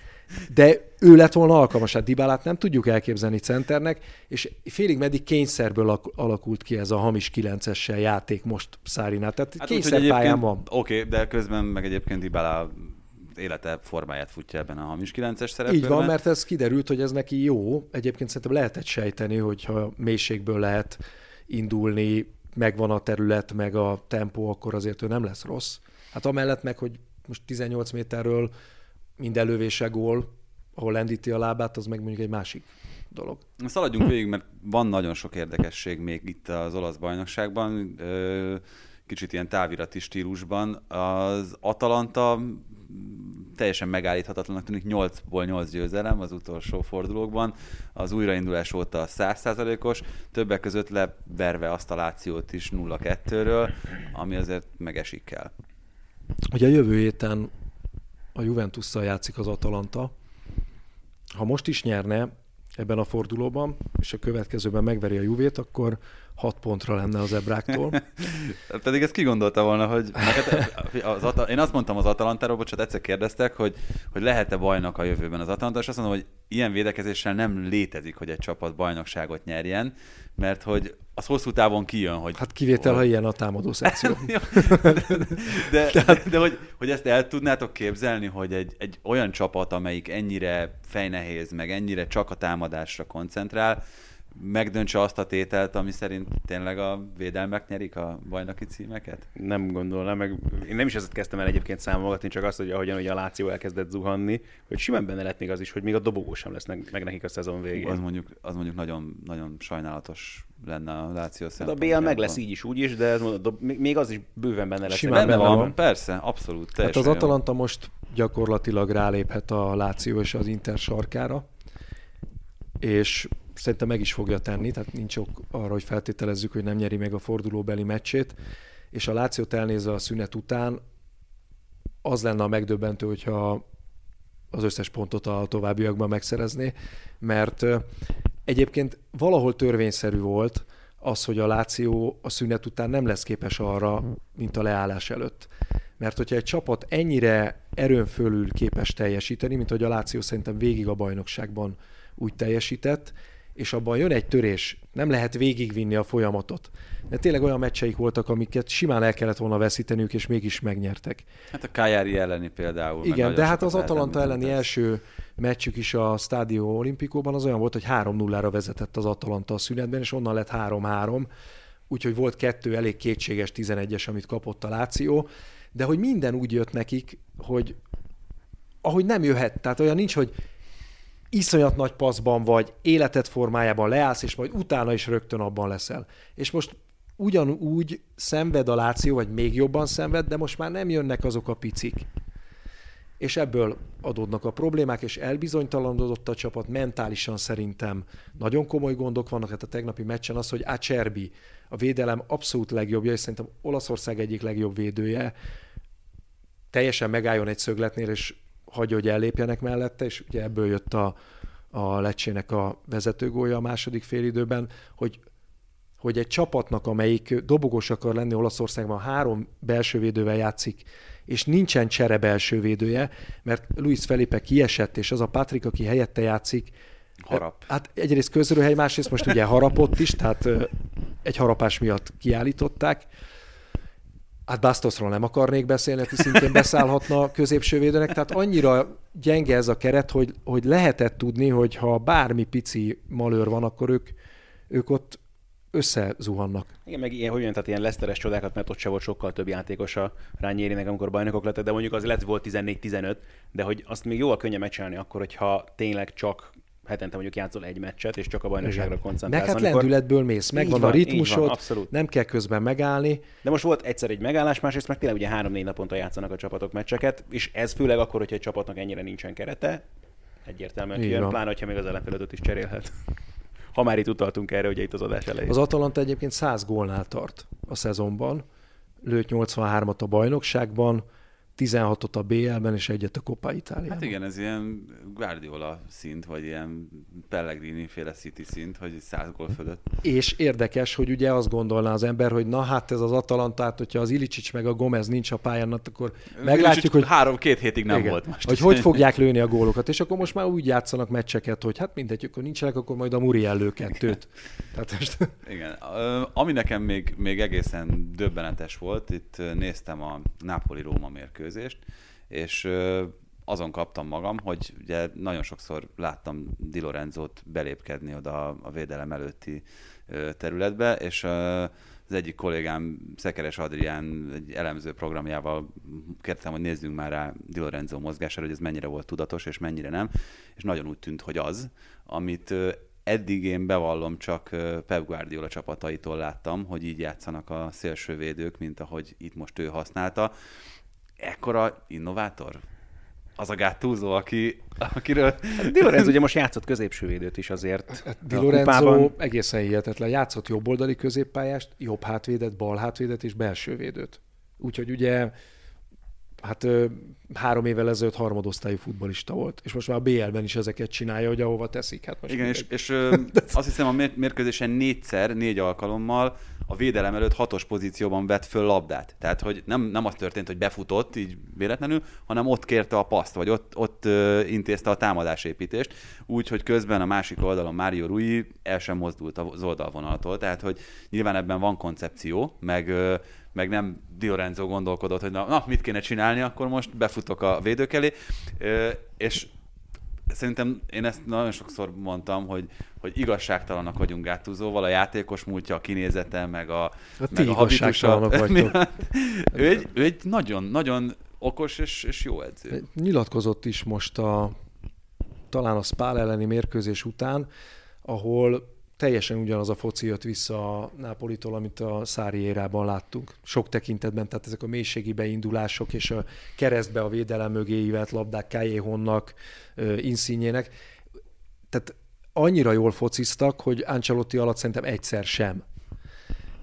de ő lett volna alkalmas, hát Dybálát nem tudjuk elképzelni centernek, és félig meddig kényszerből alakult ki ez a hamis 9-essel játék most Szárinál. Tehát hát kényszerpályán van. Oké, okay, de közben meg egyébként Dybala élete formáját futja ebben a hamis 9-es szerepben. Így van, mert ez kiderült, hogy ez neki jó. Egyébként szerintem lehetett sejteni, hogyha mélységből lehet indulni, megvan a terület, meg a tempó, akkor azért ő nem lesz rossz. Hát amellett meg, hogy most 18 méterről minden lövése gól, ahol lendíti a lábát, az meg mondjuk egy másik dolog. Szaladjunk végig, mert van nagyon sok érdekesség még itt az olasz bajnokságban, kicsit ilyen távirati stílusban. Az Atalanta teljesen megállíthatatlanak tűnik, 8-ból 8 győzelem az utolsó fordulókban, az újraindulás óta 100%-os, többek között leverve azt a lációt is 0-2-ről, ami azért megesik el. Ugye jövő héten a Juventusszal játszik az Atalanta. Ha most is nyerne ebben a fordulóban, és a következőben megveri a Juvét, akkor 6 pontra lenne az ebráktól. Pedig ezt kigondolta volna, hogy az Atal- én azt mondtam az Atalantáról, bocsánat, egyszer kérdeztek, hogy, hogy lehet-e bajnok a jövőben az Atalanta, és azt mondom, hogy ilyen védekezéssel nem létezik, hogy egy csapat bajnokságot nyerjen, mert hogy az hosszú távon kijön, hogy... Hát kivétel, hogy... ha ilyen a támadó szekció. de, de, de, de hogy, hogy ezt el tudnátok képzelni, hogy egy, egy olyan csapat, amelyik ennyire fejnehéz, meg ennyire csak a támadásra koncentrál, megdöntse azt a tételt, ami szerint tényleg a védelmek nyerik a bajnoki címeket? Nem gondolom, meg én nem is ezt kezdtem el egyébként számolgatni, csak azt, hogy ahogyan ugye a Láció elkezdett zuhanni, hogy simán benne lett még az is, hogy még a dobogó sem lesz meg, nekik a szezon végén. Az mondjuk, az mondjuk nagyon, nagyon sajnálatos lenne a Láció hát A BL meg lesz így is, úgy is, de még az is bőven benne lesz. Simán benne van, van, persze, abszolút. Hát az Atalanta most gyakorlatilag ráléphet a Láció és az Inter sarkára, és szerintem meg is fogja tenni, tehát nincs ok arra, hogy feltételezzük, hogy nem nyeri meg a fordulóbeli meccsét, és a Lációt elnézve a szünet után, az lenne a megdöbbentő, hogyha az összes pontot a továbbiakban megszerezné, mert egyébként valahol törvényszerű volt az, hogy a Láció a szünet után nem lesz képes arra, mint a leállás előtt. Mert hogyha egy csapat ennyire erőn fölül képes teljesíteni, mint hogy a Láció szerintem végig a bajnokságban úgy teljesített, és abban jön egy törés, nem lehet végigvinni a folyamatot. De tényleg olyan meccseik voltak, amiket simán el kellett volna veszíteniük, és mégis megnyertek. Hát a Kájári elleni például. Igen, de hát az Atalanta elleni ez. első meccsük is a Stádió Olimpikóban az olyan volt, hogy 3-0-ra vezetett az Atalanta a szünetben, és onnan lett 3-3, úgyhogy volt kettő elég kétséges 11-es, amit kapott a Láció, de hogy minden úgy jött nekik, hogy ahogy nem jöhet, tehát olyan nincs, hogy iszonyat nagy paszban vagy, életed formájában leállsz, és majd utána is rögtön abban leszel. És most ugyanúgy szenved a Láció, vagy még jobban szenved, de most már nem jönnek azok a picik. És ebből adódnak a problémák, és elbizonytalanodott a csapat, mentálisan szerintem nagyon komoly gondok vannak, hát a tegnapi meccsen az, hogy Acerbi, a védelem abszolút legjobbja, és szerintem Olaszország egyik legjobb védője, teljesen megálljon egy szögletnél, és hagyja, hogy ellépjenek mellette, és ugye ebből jött a, a Lecsének a vezetőgója a második félidőben, hogy hogy egy csapatnak, amelyik dobogós akar lenni Olaszországban, három belső védővel játszik, és nincsen csere belső védője, mert Luis Felipe kiesett, és az a Patrik, aki helyette játszik, Harap. Hát egyrészt közrőhely, másrészt most ugye harapott is, tehát egy harapás miatt kiállították. Hát Bastosról nem akarnék beszélni, aki szintén beszállhatna középső védőnek, tehát annyira gyenge ez a keret, hogy, hogy lehetett tudni, hogy ha bármi pici malőr van, akkor ők, ők ott összezuhannak. Igen, meg ilyen, hogy olyan, tehát ilyen leszteres csodákat, mert ott se volt sokkal több játékos a Rányérinek, amikor bajnokok lettek, de mondjuk az lehet, volt 14-15, de hogy azt még jóval könnyebb megcsinálni akkor, hogyha tényleg csak hetente mondjuk játszol egy meccset, és csak a bajnokságra koncentrálsz. Meg hát amikor... lendületből mész, megvan van, a ritmusod, van, abszolút. nem kell közben megállni. De most volt egyszer egy megállás, másrészt meg tényleg ugye három-négy naponta játszanak a csapatok meccseket, és ez főleg akkor, hogyha egy csapatnak ennyire nincsen kerete, egyértelműen Így kijön, van. pláne, hogyha még az ellenfelőt is cserélhet. Ha már itt utaltunk erre, ugye itt az adás elején. Az Atalanta egyébként 100 gólnál tart a szezonban, lőtt 83-at a bajnokságban, 16-ot a BL-ben és egyet a Coppa Itáliában. Hát igen, ez ilyen Guardiola szint, vagy ilyen Pellegrini féle City szint, hogy 100 gól fölött. És érdekes, hogy ugye azt gondolná az ember, hogy na hát ez az Atalanta, hát hogyha az Ilicsics meg a Gomez nincs a pályán, hát akkor meglátjuk, hogy három-két hétig nem Igen. volt most. Hogy hogy fogják lőni a gólokat, és akkor most már úgy játszanak meccseket, hogy hát mindegy, akkor nincsenek, akkor majd a Muriel lő kettőt. Tehát most Igen. Ami nekem még, még egészen döbbenetes volt, itt néztem a Napoli-Róma mérkőzést, és ö, azon kaptam magam, hogy ugye nagyon sokszor láttam Di Lorenzót belépkedni oda a védelem előtti területbe, és az egyik kollégám, Szekeres Adrián egy elemző programjával kértem, hogy nézzünk már rá Di Lorenzo mozgására, hogy ez mennyire volt tudatos, és mennyire nem, és nagyon úgy tűnt, hogy az, amit eddig én bevallom csak Pep Guardiola csapataitól láttam, hogy így játszanak a szélsővédők, mint ahogy itt most ő használta. Ekkora innovátor? Az a Gattuso, aki, akiről... Di Lorenzo ugye most játszott középsővédőt is azért. Hát Di a Lorenzo egészen hihetetlen. Játszott jobboldali középpályást, jobb hátvédet, bal hátvédet és belső védőt. Úgyhogy ugye hát három évvel ezelőtt harmadosztályú futbolista volt, és most már a BL-ben is ezeket csinálja, hogy ahova teszik. Hát most Igen, és, mindegy. és ö, azt hiszem a mér- mérkőzésen négyszer, négy alkalommal a védelem előtt hatos pozícióban vett föl labdát. Tehát, hogy nem, nem az történt, hogy befutott így véletlenül, hanem ott kérte a paszt, vagy ott, ott ö, intézte a támadásépítést, úgy, hogy közben a másik oldalon Mário Rui el sem mozdult az oldalvonaltól. Tehát, hogy nyilván ebben van koncepció, meg, ö, meg nem Di Lorenzo gondolkodott, hogy na, na, mit kéne csinálni, akkor most befutok a védők elé, és szerintem én ezt nagyon sokszor mondtam, hogy, hogy igazságtalanak vagyunk Gáttúzóval, a játékos múltja, a kinézete, meg a, ti meg a habitusa ő, egy, ő egy nagyon, nagyon okos és, és jó edző. Nyilatkozott is most a talán a Spál elleni mérkőzés után, ahol teljesen ugyanaz a foci jött vissza a Nápolitól, amit a Szári érában láttunk. Sok tekintetben, tehát ezek a mélységi beindulások és a keresztbe a védelem mögé ívelt labdák Kájéhonnak, Inszínyének. Tehát annyira jól fociztak, hogy Ancelotti alatt szerintem egyszer sem.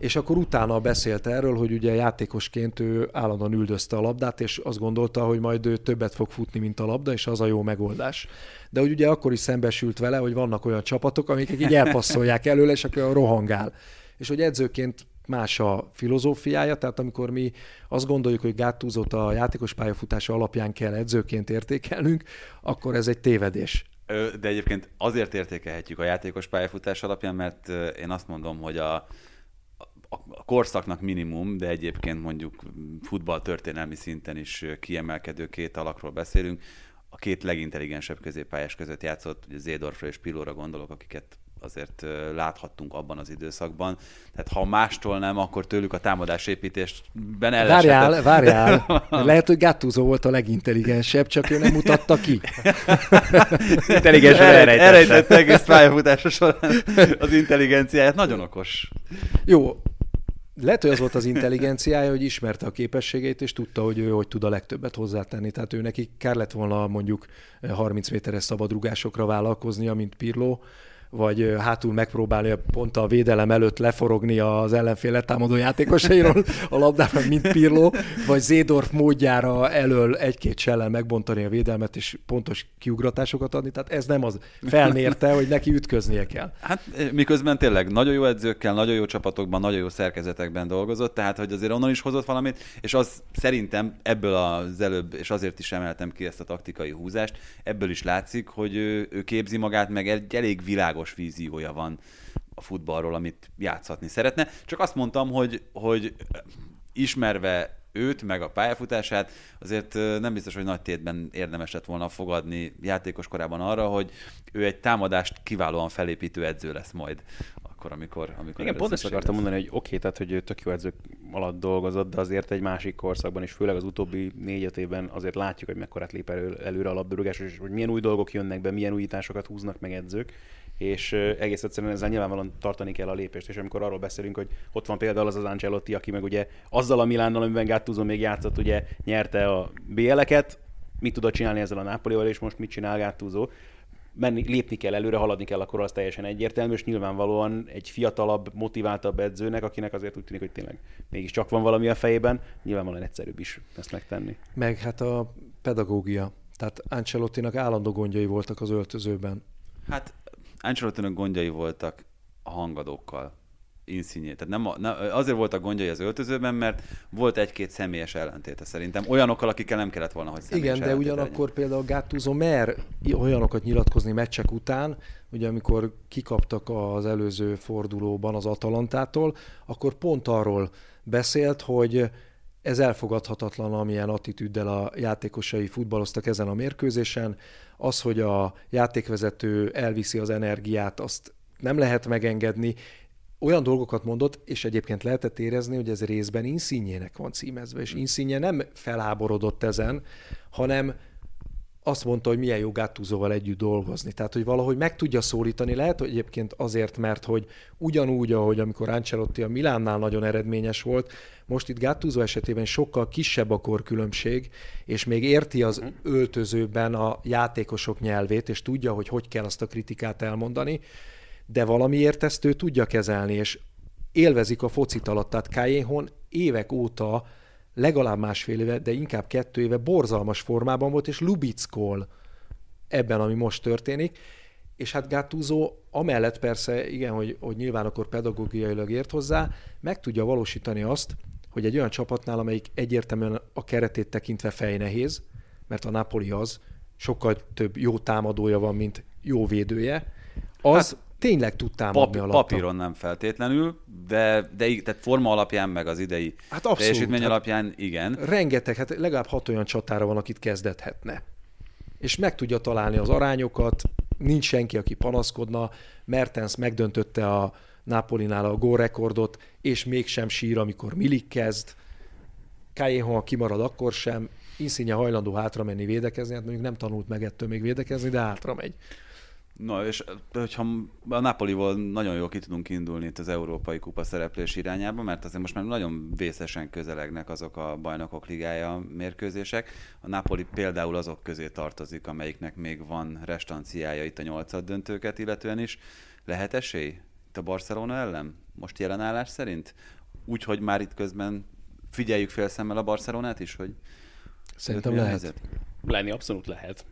És akkor utána beszélt erről, hogy ugye játékosként ő állandóan üldözte a labdát, és azt gondolta, hogy majd ő többet fog futni, mint a labda, és az a jó megoldás. De hogy ugye akkor is szembesült vele, hogy vannak olyan csapatok, amik így elpasszolják előle, és akkor rohangál. És hogy edzőként más a filozófiája, tehát amikor mi azt gondoljuk, hogy Gáttúzot a játékos pályafutása alapján kell edzőként értékelnünk, akkor ez egy tévedés. De egyébként azért értékelhetjük a játékos pályafutás alapján, mert én azt mondom, hogy a, a, korszaknak minimum, de egyébként mondjuk futball történelmi szinten is kiemelkedő két alakról beszélünk. A két legintelligensebb középpályás között játszott, ugye Zédorfra és Pilóra gondolok, akiket azért láthattunk abban az időszakban. Tehát ha mástól nem, akkor tőlük a támadásépítésben el Várjál, várjál. Lehet, hogy Gattuso volt a legintelligensebb, csak ő nem mutatta ki. Intelligensen Elrejt, elrejtette. elrejtette egész pályafutása során az intelligenciáját. Nagyon okos. Jó, lehet, hogy az volt az intelligenciája, hogy ismerte a képességeit, és tudta, hogy ő hogy tud a legtöbbet hozzátenni. Tehát ő neki kár lett volna mondjuk 30 méteres szabadrugásokra vállalkoznia, mint Pirlo, vagy hátul megpróbálni pont a védelem előtt leforogni az ellenfél letámadó játékosairól a labdát, mint Pirlo, vagy Zédorf módjára elől egy-két sellel megbontani a védelmet, és pontos kiugratásokat adni. Tehát ez nem az felmérte, hogy neki ütköznie kell. Hát miközben tényleg nagyon jó edzőkkel, nagyon jó csapatokban, nagyon jó szerkezetekben dolgozott, tehát hogy azért onnan is hozott valamit, és az szerintem ebből az előbb, és azért is emeltem ki ezt a taktikai húzást, ebből is látszik, hogy ő, ő képzi magát, meg egy elég világos víziója van a futballról, amit játszhatni szeretne. Csak azt mondtam, hogy, hogy ismerve őt, meg a pályafutását, azért nem biztos, hogy nagy tétben érdemes lett volna fogadni játékos korában arra, hogy ő egy támadást kiválóan felépítő edző lesz majd akkor, amikor, amikor Igen, pont ezt akartam mondani, hogy oké, okay, tehát hogy ő tök jó edzők alatt dolgozott, de azért egy másik korszakban, és főleg az utóbbi négy évben azért látjuk, hogy mekkorát lép elő, előre a labdarúgás, és hogy milyen új dolgok jönnek be, milyen újításokat húznak meg edzők, és egész egyszerűen ezzel nyilvánvalóan tartani kell a lépést, és amikor arról beszélünk, hogy ott van például az az Ancelotti, aki meg ugye azzal a Milánnal, amiben Gattuso még játszott, ugye nyerte a BL-eket, mit tudott csinálni ezzel a Napolival, és most mit csinál Gattuso menni, lépni kell előre, haladni kell, akkor az teljesen egyértelmű, és nyilvánvalóan egy fiatalabb, motiváltabb edzőnek, akinek azért úgy tűnik, hogy tényleg mégis csak van valami a fejében, nyilvánvalóan egyszerűbb is ezt megtenni. Meg hát a pedagógia. Tehát Ancelottinak állandó gondjai voltak az öltözőben. Hát Ancelottinak gondjai voltak a hangadókkal. Insigne. Tehát nem, nem, azért voltak gondjai az öltözőben, mert volt egy-két személyes ellentéte szerintem. Olyanokkal, akikkel nem kellett volna, hogy Igen, de ugyanakkor legyen. például Gattuso mer olyanokat nyilatkozni meccsek után, ugye amikor kikaptak az előző fordulóban az Atalantától, akkor pont arról beszélt, hogy ez elfogadhatatlan, amilyen attitűddel a játékosai futballoztak ezen a mérkőzésen. Az, hogy a játékvezető elviszi az energiát, azt nem lehet megengedni, olyan dolgokat mondott, és egyébként lehetett érezni, hogy ez részben Insigne-nek van címezve, és Insigne nem felháborodott ezen, hanem azt mondta, hogy milyen jó Gattusoval együtt dolgozni. Tehát, hogy valahogy meg tudja szólítani, lehet, hogy egyébként azért, mert hogy ugyanúgy, ahogy amikor Ancelotti a Milánnál nagyon eredményes volt, most itt Gattuso esetében sokkal kisebb a korkülönbség, és még érti az öltözőben a játékosok nyelvét, és tudja, hogy hogy kell azt a kritikát elmondani, de valamiért ezt ő tudja kezelni, és élvezik a focit alatt. Tehát Kájéhon évek óta, legalább másfél éve, de inkább kettő éve borzalmas formában volt, és lubickol ebben, ami most történik. És hát Gattuso amellett persze, igen, hogy, hogy nyilván akkor pedagógiailag ért hozzá, meg tudja valósítani azt, hogy egy olyan csapatnál, amelyik egyértelműen a keretét tekintve fejnehéz, mert a Napoli az, sokkal több jó támadója van, mint jó védője, az hát, tényleg tud támadni Papí- alatta. Papíron nem feltétlenül, de, de tehát forma alapján, meg az idei hát abszolút, teljesítmény hát alapján igen. Rengeteg, hát legalább hat olyan csatára van, akit kezdethetne. És meg tudja találni az arányokat, nincs senki, aki panaszkodna. Mertens megdöntötte a Napolinál a gólrekordot, és mégsem sír, amikor Milik kezd. Kájéhon kimarad, akkor sem. Insigne hajlandó hátra menni védekezni, hát mondjuk nem tanult meg ettől még védekezni, de hátra megy. Na, és hogyha a Napolival nagyon jól ki tudunk indulni itt az Európai Kupa szereplés irányába, mert azért most már nagyon vészesen közelegnek azok a bajnokok ligája mérkőzések. A Napoli például azok közé tartozik, amelyiknek még van restanciája itt a nyolcad döntőket illetően is. Lehet esély itt a Barcelona ellen? Most jelenállás szerint? Úgy, hogy már itt közben figyeljük fél szemmel a Barcelonát is, hogy Szerintem lehet. Helyzet? Lenni abszolút lehet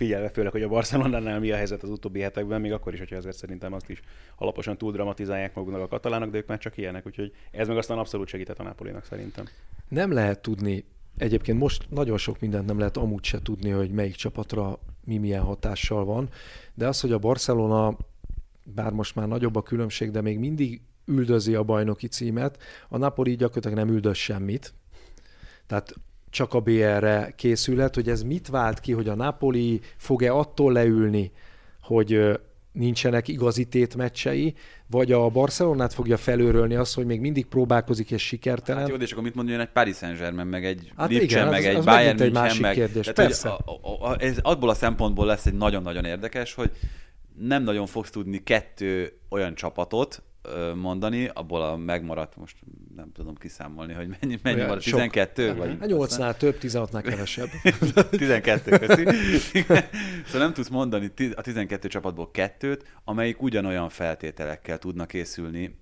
figyelve főleg, hogy a Barcelonánál mi a helyzet az utóbbi hetekben, még akkor is, hogyha azért szerintem azt is alaposan túl dramatizálják maguknak a katalánok, de ők már csak ilyenek, úgyhogy ez meg aztán abszolút segített a Napolinak szerintem. Nem lehet tudni, egyébként most nagyon sok mindent nem lehet amúgy se tudni, hogy melyik csapatra mi milyen hatással van, de az, hogy a Barcelona, bár most már nagyobb a különbség, de még mindig üldözi a bajnoki címet, a Napoli gyakorlatilag nem üldöz semmit. Tehát csak a BR-re készülhet, hogy ez mit vált ki, hogy a Napoli fog-e attól leülni, hogy nincsenek igazi tétmeccsei, vagy a Barcelonát fogja felőrölni azt, hogy még mindig próbálkozik és sikertelen. Hát jó, de és akkor mit mondjon egy Paris Saint-Germain, meg egy hát Lipcse, igen, meg az, egy az Bayern egy másik meg... kérdés, Tehát, persze. A, a, a, ez abból a szempontból lesz egy nagyon-nagyon érdekes, hogy nem nagyon fogsz tudni kettő olyan csapatot, mondani, abból a megmaradt, most nem tudom kiszámolni, hogy mennyi, mennyi maradt, 12? Sok. Vagy 8-nál több, 16-nál kevesebb. 12, köszi. szóval nem tudsz mondani a 12 csapatból kettőt, amelyik ugyanolyan feltételekkel tudna készülni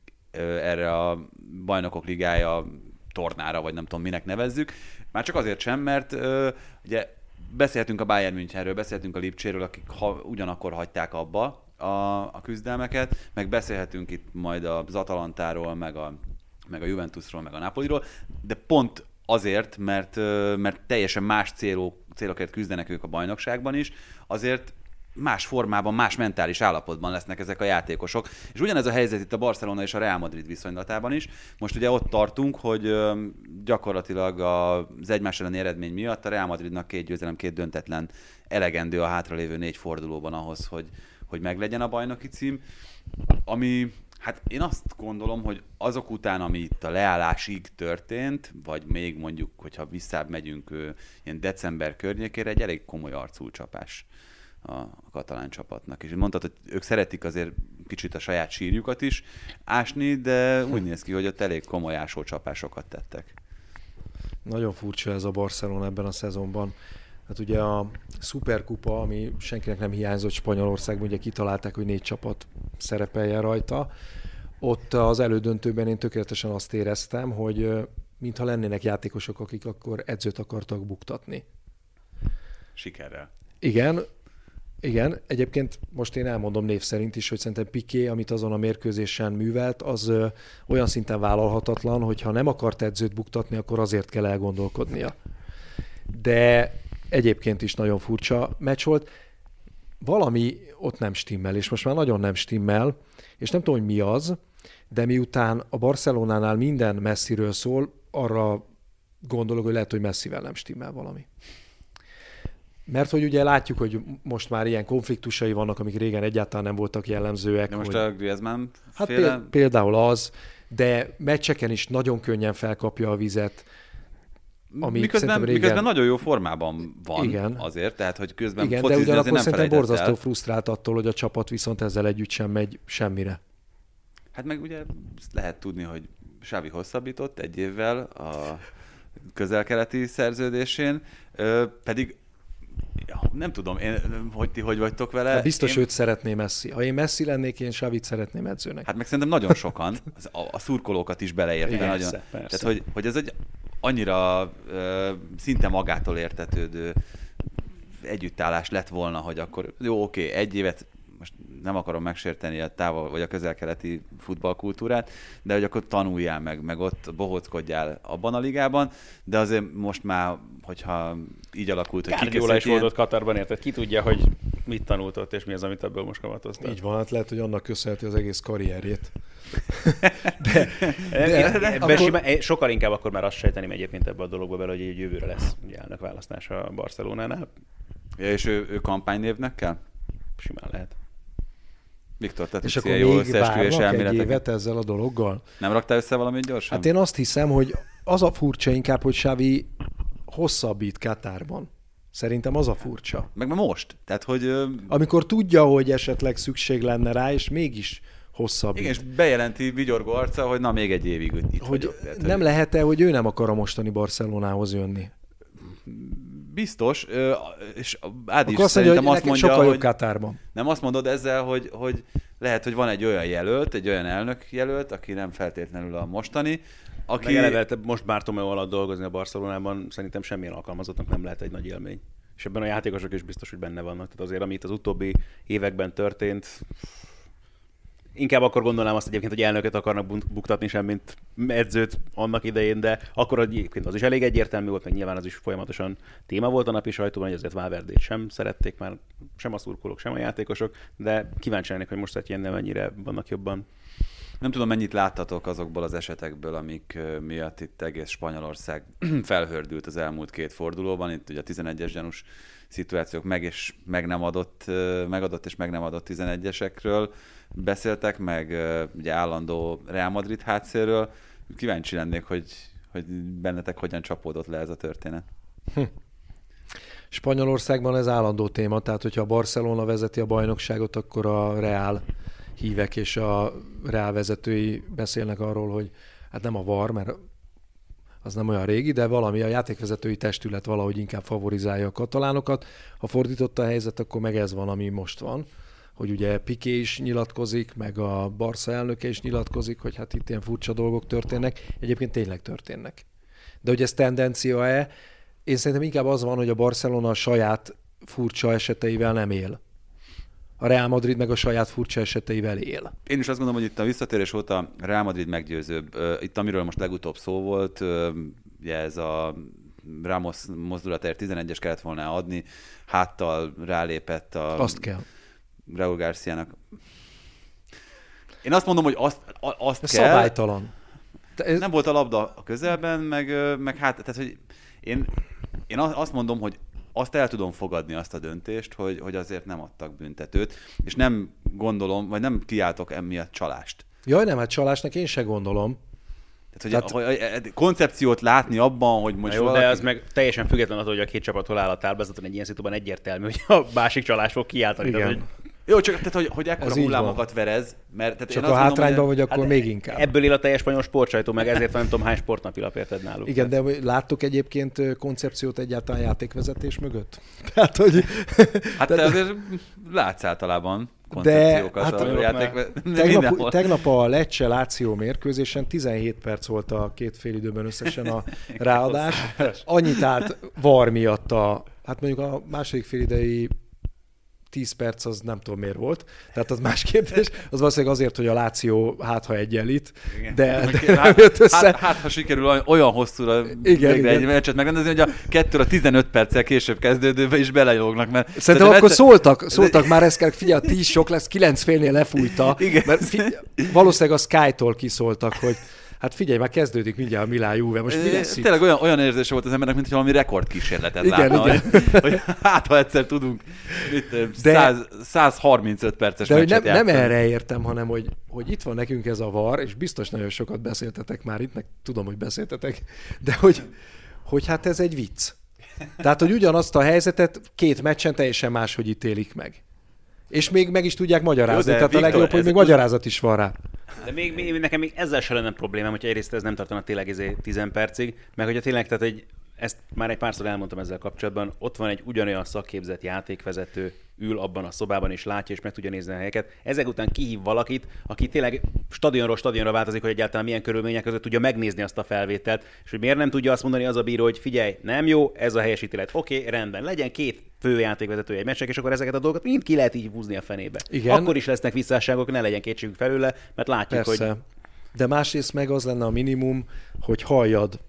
erre a bajnokok ligája tornára, vagy nem tudom minek nevezzük. Már csak azért sem, mert ugye beszéltünk a Bayern Münchenről, beszéltünk a Lipcséről, akik ha, ugyanakkor hagyták abba a, a küzdelmeket, meg beszélhetünk itt majd az Atalantáról, meg a, meg a Juventusról, meg a Napoliról, de pont azért, mert, mert teljesen más célok, célokért küzdenek ők a bajnokságban is, azért más formában, más mentális állapotban lesznek ezek a játékosok. És ugyanez a helyzet itt a Barcelona és a Real Madrid viszonylatában is. Most ugye ott tartunk, hogy gyakorlatilag az egymás elleni eredmény miatt a Real Madridnak két győzelem, két döntetlen elegendő a hátralévő négy fordulóban ahhoz, hogy, hogy meglegyen a bajnoki cím. Ami Hát én azt gondolom, hogy azok után, ami itt a leállásig történt, vagy még mondjuk, hogyha visszább megyünk ilyen december környékére, egy elég komoly arculcsapás a, katalán csapatnak. És mondtad, hogy ők szeretik azért kicsit a saját sírjukat is ásni, de úgy néz ki, hogy ott elég komoly ásócsapásokat tettek. Nagyon furcsa ez a Barcelona ebben a szezonban. Hát ugye a Superkupa, ami senkinek nem hiányzott Spanyolországban, ugye kitalálták, hogy négy csapat szerepeljen rajta. Ott az elődöntőben én tökéletesen azt éreztem, hogy mintha lennének játékosok, akik akkor edzőt akartak buktatni. Sikerrel. Igen, igen, egyébként most én elmondom név szerint is, hogy szerintem Piqué, amit azon a mérkőzésen művelt, az ö, olyan szinten vállalhatatlan, hogy ha nem akart edzőt buktatni, akkor azért kell elgondolkodnia. De egyébként is nagyon furcsa meccs volt. Valami ott nem stimmel, és most már nagyon nem stimmel, és nem tudom, hogy mi az, de miután a Barcelonánál minden messziről szól, arra gondolok, hogy lehet, hogy messzivel nem stimmel valami. Mert hogy ugye látjuk, hogy most már ilyen konfliktusai vannak, amik régen egyáltalán nem voltak jellemzőek. De most hogy... a Griezmann Hát féle... például az, de meccseken is nagyon könnyen felkapja a vizet. Ami miközben, régen... miközben nagyon jó formában van Igen. azért, tehát hogy közben Igen, de ugyanakkor nem szerintem borzasztó el. frusztrált attól, hogy a csapat viszont ezzel együtt sem megy semmire. Hát meg ugye lehet tudni, hogy Sávi hosszabbított egy évvel a közelkeleti szerződésén, pedig nem tudom, én, hogy ti hogy vagytok vele. Hát biztos én... őt szeretném Messi. Ha én Messi lennék, én Savit szeretném edzőnek. Hát meg szerintem nagyon sokan, a, a szurkolókat is beleértve. Igen, nagyon, persze, persze. Tehát, hogy, hogy ez egy annyira ö, szinte magától értetődő együttállás lett volna, hogy akkor jó, oké, egy évet most nem akarom megsérteni a távol vagy a közelkeleti futballkultúrát, de hogy akkor tanuljál meg, meg ott bohóckodjál abban a ligában, de azért most már, hogyha így alakult, hogy Guardiola is volt ott Katarban, érted? Ki tudja, hogy mit tanult ott, és mi az, amit ebből most kamatoztak. Így van, hát lehet, hogy annak köszönheti az egész karrierjét. de, de, de, de akkor... sokkal inkább akkor már azt sejteném egyébként ebbe a dologba bele, hogy egy jövőre lesz elnök választása a Barcelonánál. Ja, és ő, ő kampánynévnek kell? Simán lehet. Viktor, te és akkor jó még várnak egy évet ezzel a dologgal? Nem raktál össze valamit gyorsan? Hát én azt hiszem, hogy az a furcsa inkább, hogy Xavi hosszabbít Katárban. Szerintem az a furcsa. Meg most. Tehát, hogy... Amikor tudja, hogy esetleg szükség lenne rá, és mégis hosszabb. Igen, és bejelenti vigyorgó arca, hogy na még egy évig itt hogy vagyok. Tehát, nem hogy... lehet-e, hogy ő nem akar a mostani Barcelonához jönni? Biztos, és Ádi is szerintem azt mondja, sokkal hogy Katárban. nem azt mondod ezzel, hogy, hogy lehet, hogy van egy olyan jelölt, egy olyan elnök jelölt, aki nem feltétlenül a mostani, aki... Meg eleve, most Bartomeu alatt dolgozni a Barcelonában szerintem semmilyen alkalmazottnak nem lehet egy nagy élmény. És ebben a játékosok is biztos, hogy benne vannak. Tehát azért, amit az utóbbi években történt, inkább akkor gondolnám azt egyébként, hogy elnököt akarnak buktatni sem, mint edzőt annak idején, de akkor egyébként az is elég egyértelmű volt, meg nyilván az is folyamatosan téma volt a napi sajtóban, hogy azért Valverdét sem szerették már sem a szurkolók, sem a játékosok, de kíváncsi lennék, hogy most Setjennél mennyire vannak jobban. Nem tudom, mennyit láttatok azokból az esetekből, amik miatt itt egész Spanyolország felhördült az elmúlt két fordulóban. Itt ugye a 11-es gyanús szituációk meg és meg nem adott, megadott és meg nem adott 11-esekről beszéltek, meg ugye állandó Real Madrid hátszéről. Kíváncsi lennék, hogy, hogy bennetek hogyan csapódott le ez a történet. Hm. Spanyolországban ez állandó téma, tehát hogyha a Barcelona vezeti a bajnokságot, akkor a Real hívek és a Real vezetői beszélnek arról, hogy hát nem a VAR, mert az nem olyan régi, de valami a játékvezetői testület valahogy inkább favorizálja a katalánokat. Ha fordította a helyzet, akkor meg ez van, ami most van hogy ugye Piqué is nyilatkozik, meg a Barca elnöke is nyilatkozik, hogy hát itt ilyen furcsa dolgok történnek. Egyébként tényleg történnek. De hogy ez tendencia-e, én szerintem inkább az van, hogy a Barcelona a saját furcsa eseteivel nem él. A Real Madrid meg a saját furcsa eseteivel él. Én is azt gondolom, hogy itt a visszatérés óta Real Madrid meggyőzőbb. Itt amiről most legutóbb szó volt, ugye ez a Ramos mozdulatért 11-es kellett volna adni, háttal rálépett a Azt kell. Raúl Garciának. Én azt mondom, hogy azt, azt Ez kell. szabálytalan. Ez, Nem volt a labda a közelben, meg, meg hát, tehát, hogy én, én azt mondom, hogy azt el tudom fogadni azt a döntést, hogy, hogy azért nem adtak büntetőt, és nem gondolom, vagy nem kiáltok emiatt csalást. Jaj, nem, hát csalásnak én se gondolom. Tehát, hogy, Tehát- hogy, hogy koncepciót látni abban, hogy most jó, valaki... de az meg teljesen független attól, hogy a két csapat hol áll a táblázaton, egy ilyen szituban egyértelmű, hogy a másik csalás fog kiáltani. Igen. Tehát, hogy Jó, csak tehát, hogy, hogy ekkora hullámokat verez, mert tehát Csak én a hátrányban vagy akkor Hát még inkább. Ebből él a teljes spanyol sportsajtó, meg ezért van nem tudom hány sportnapilap érted náluk. Igen, de láttuk egyébként koncepciót egyáltalán játékvezetés mögött? Tehát, hogy Hát te azért látsz általában De, koncepciókat hát, a játék... tegnap, tegnap a Lecce Láció mérkőzésen 17 perc volt a két fél időben összesen a ráadás. Annyit állt var miatt a, hát mondjuk a második fél idei 10 perc az nem tudom miért volt, tehát az más kérdés, az valószínűleg azért, hogy a Láció hát ha egyenlít, Igen. de, de nem hát, jött össze. Hát, hát, ha sikerül olyan- hosszúra Igen, igen. egy meccset megrendezni, hogy a 2 a 15 perccel később kezdődőbe is belejognak, mert Szerintem akkor egyszer- szóltak, szóltak már ezt kell, figyelj, a 10 sok lesz, 9 félnél lefújta. Igen. Mert figyelj, valószínűleg a Sky-tól kiszóltak, hogy hát figyelj, már kezdődik mindjárt a Milán Juve, most mi lesz? Tényleg olyan, olyan érzése volt az embernek, mint hogy valami rekordkísérletet Igen, látna, igen. Hogy, hogy hát ha egyszer tudunk mit, De- De, 100, 135 perces De hogy nem, meccset nem játszani. erre értem, hanem hogy, hogy itt van nekünk ez a var, és biztos nagyon sokat beszéltetek már itt, meg tudom, hogy beszéltetek, de hogy, hogy hát ez egy vicc. Tehát, hogy ugyanazt a helyzetet két meccsen teljesen máshogy ítélik meg. És még meg is tudják magyarázni. Jó, Tehát a Viktor, legjobb, hogy ez még az- magyarázat is van rá. De még, még, nekem még ezzel se lenne problémám, hogyha egyrészt ez nem tartana tényleg izé 10 percig, meg hogyha tényleg, tehát egy, ezt már egy párszor elmondtam ezzel kapcsolatban, ott van egy ugyanolyan szakképzett játékvezető, ül abban a szobában és látja és meg tudja nézni a helyeket. Ezek után kihív valakit, aki tényleg stadionról stadionra változik, hogy egyáltalán milyen körülmények között tudja megnézni azt a felvételt, és hogy miért nem tudja azt mondani az a bíró, hogy figyelj, nem jó, ez a helyes ítélet. Oké, okay, rendben, legyen két fő játékvezető egy meccsnek, és akkor ezeket a dolgokat mind ki lehet így húzni a fenébe. Igen. Akkor is lesznek visszásságok, ne legyen kétségünk felőle, mert látjuk, Persze. hogy De másrészt meg az lenne a minimum, hogy halljad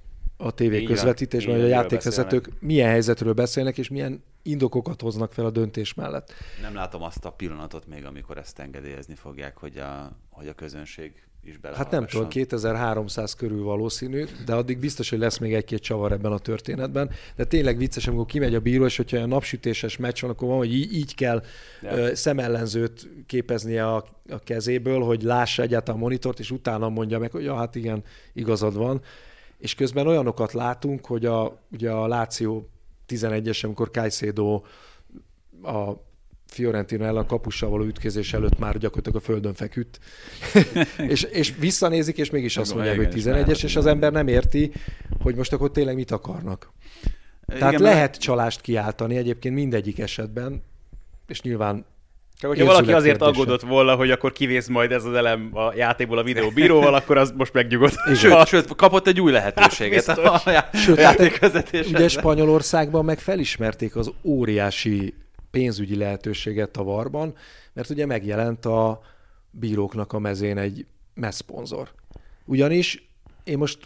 a tévé közvetítésben, hogy a játékvezetők milyen helyzetről beszélnek, és milyen indokokat hoznak fel a döntés mellett. Nem látom azt a pillanatot még, amikor ezt engedélyezni fogják, hogy a, hogy a közönség is Hát nem tudom, 2300 körül valószínű, de addig biztos, hogy lesz még egy-két csavar ebben a történetben. De tényleg vicces, amikor kimegy a bíró, és hogyha olyan napsütéses meccs van, akkor van, hogy így, így kell Ja. ja. szemellenzőt képeznie a, a kezéből, hogy lássa egyáltalán a monitort, és utána mondja meg, hogy ja, hát igen, igazad van. És közben olyanokat látunk, hogy a, ugye a Láció 11-es, amikor Caicedo a Fiorentina ellen kapussal való ütközés előtt már gyakorlatilag a földön feküdt. és, és visszanézik, és mégis azt mondják, hogy és 11-es, és az ember nem érti, hogy most akkor tényleg mit akarnak. Tehát Igen, lehet csalást kiáltani egyébként mindegyik esetben, és nyilván Csak hogyha valaki azért kérdése. aggódott volna, hogy akkor kivész majd ez az elem a játékból a videó bíróval, akkor az most megnyugodt. Sőt, sőt, kapott egy új lehetőséget Biztos. a, já- Sőt, a hát játékvezetésre. ugye Spanyolországban meg felismerték az óriási pénzügyi lehetőséget a varban, mert ugye megjelent a bíróknak a mezén egy messzponzor. Ugyanis én most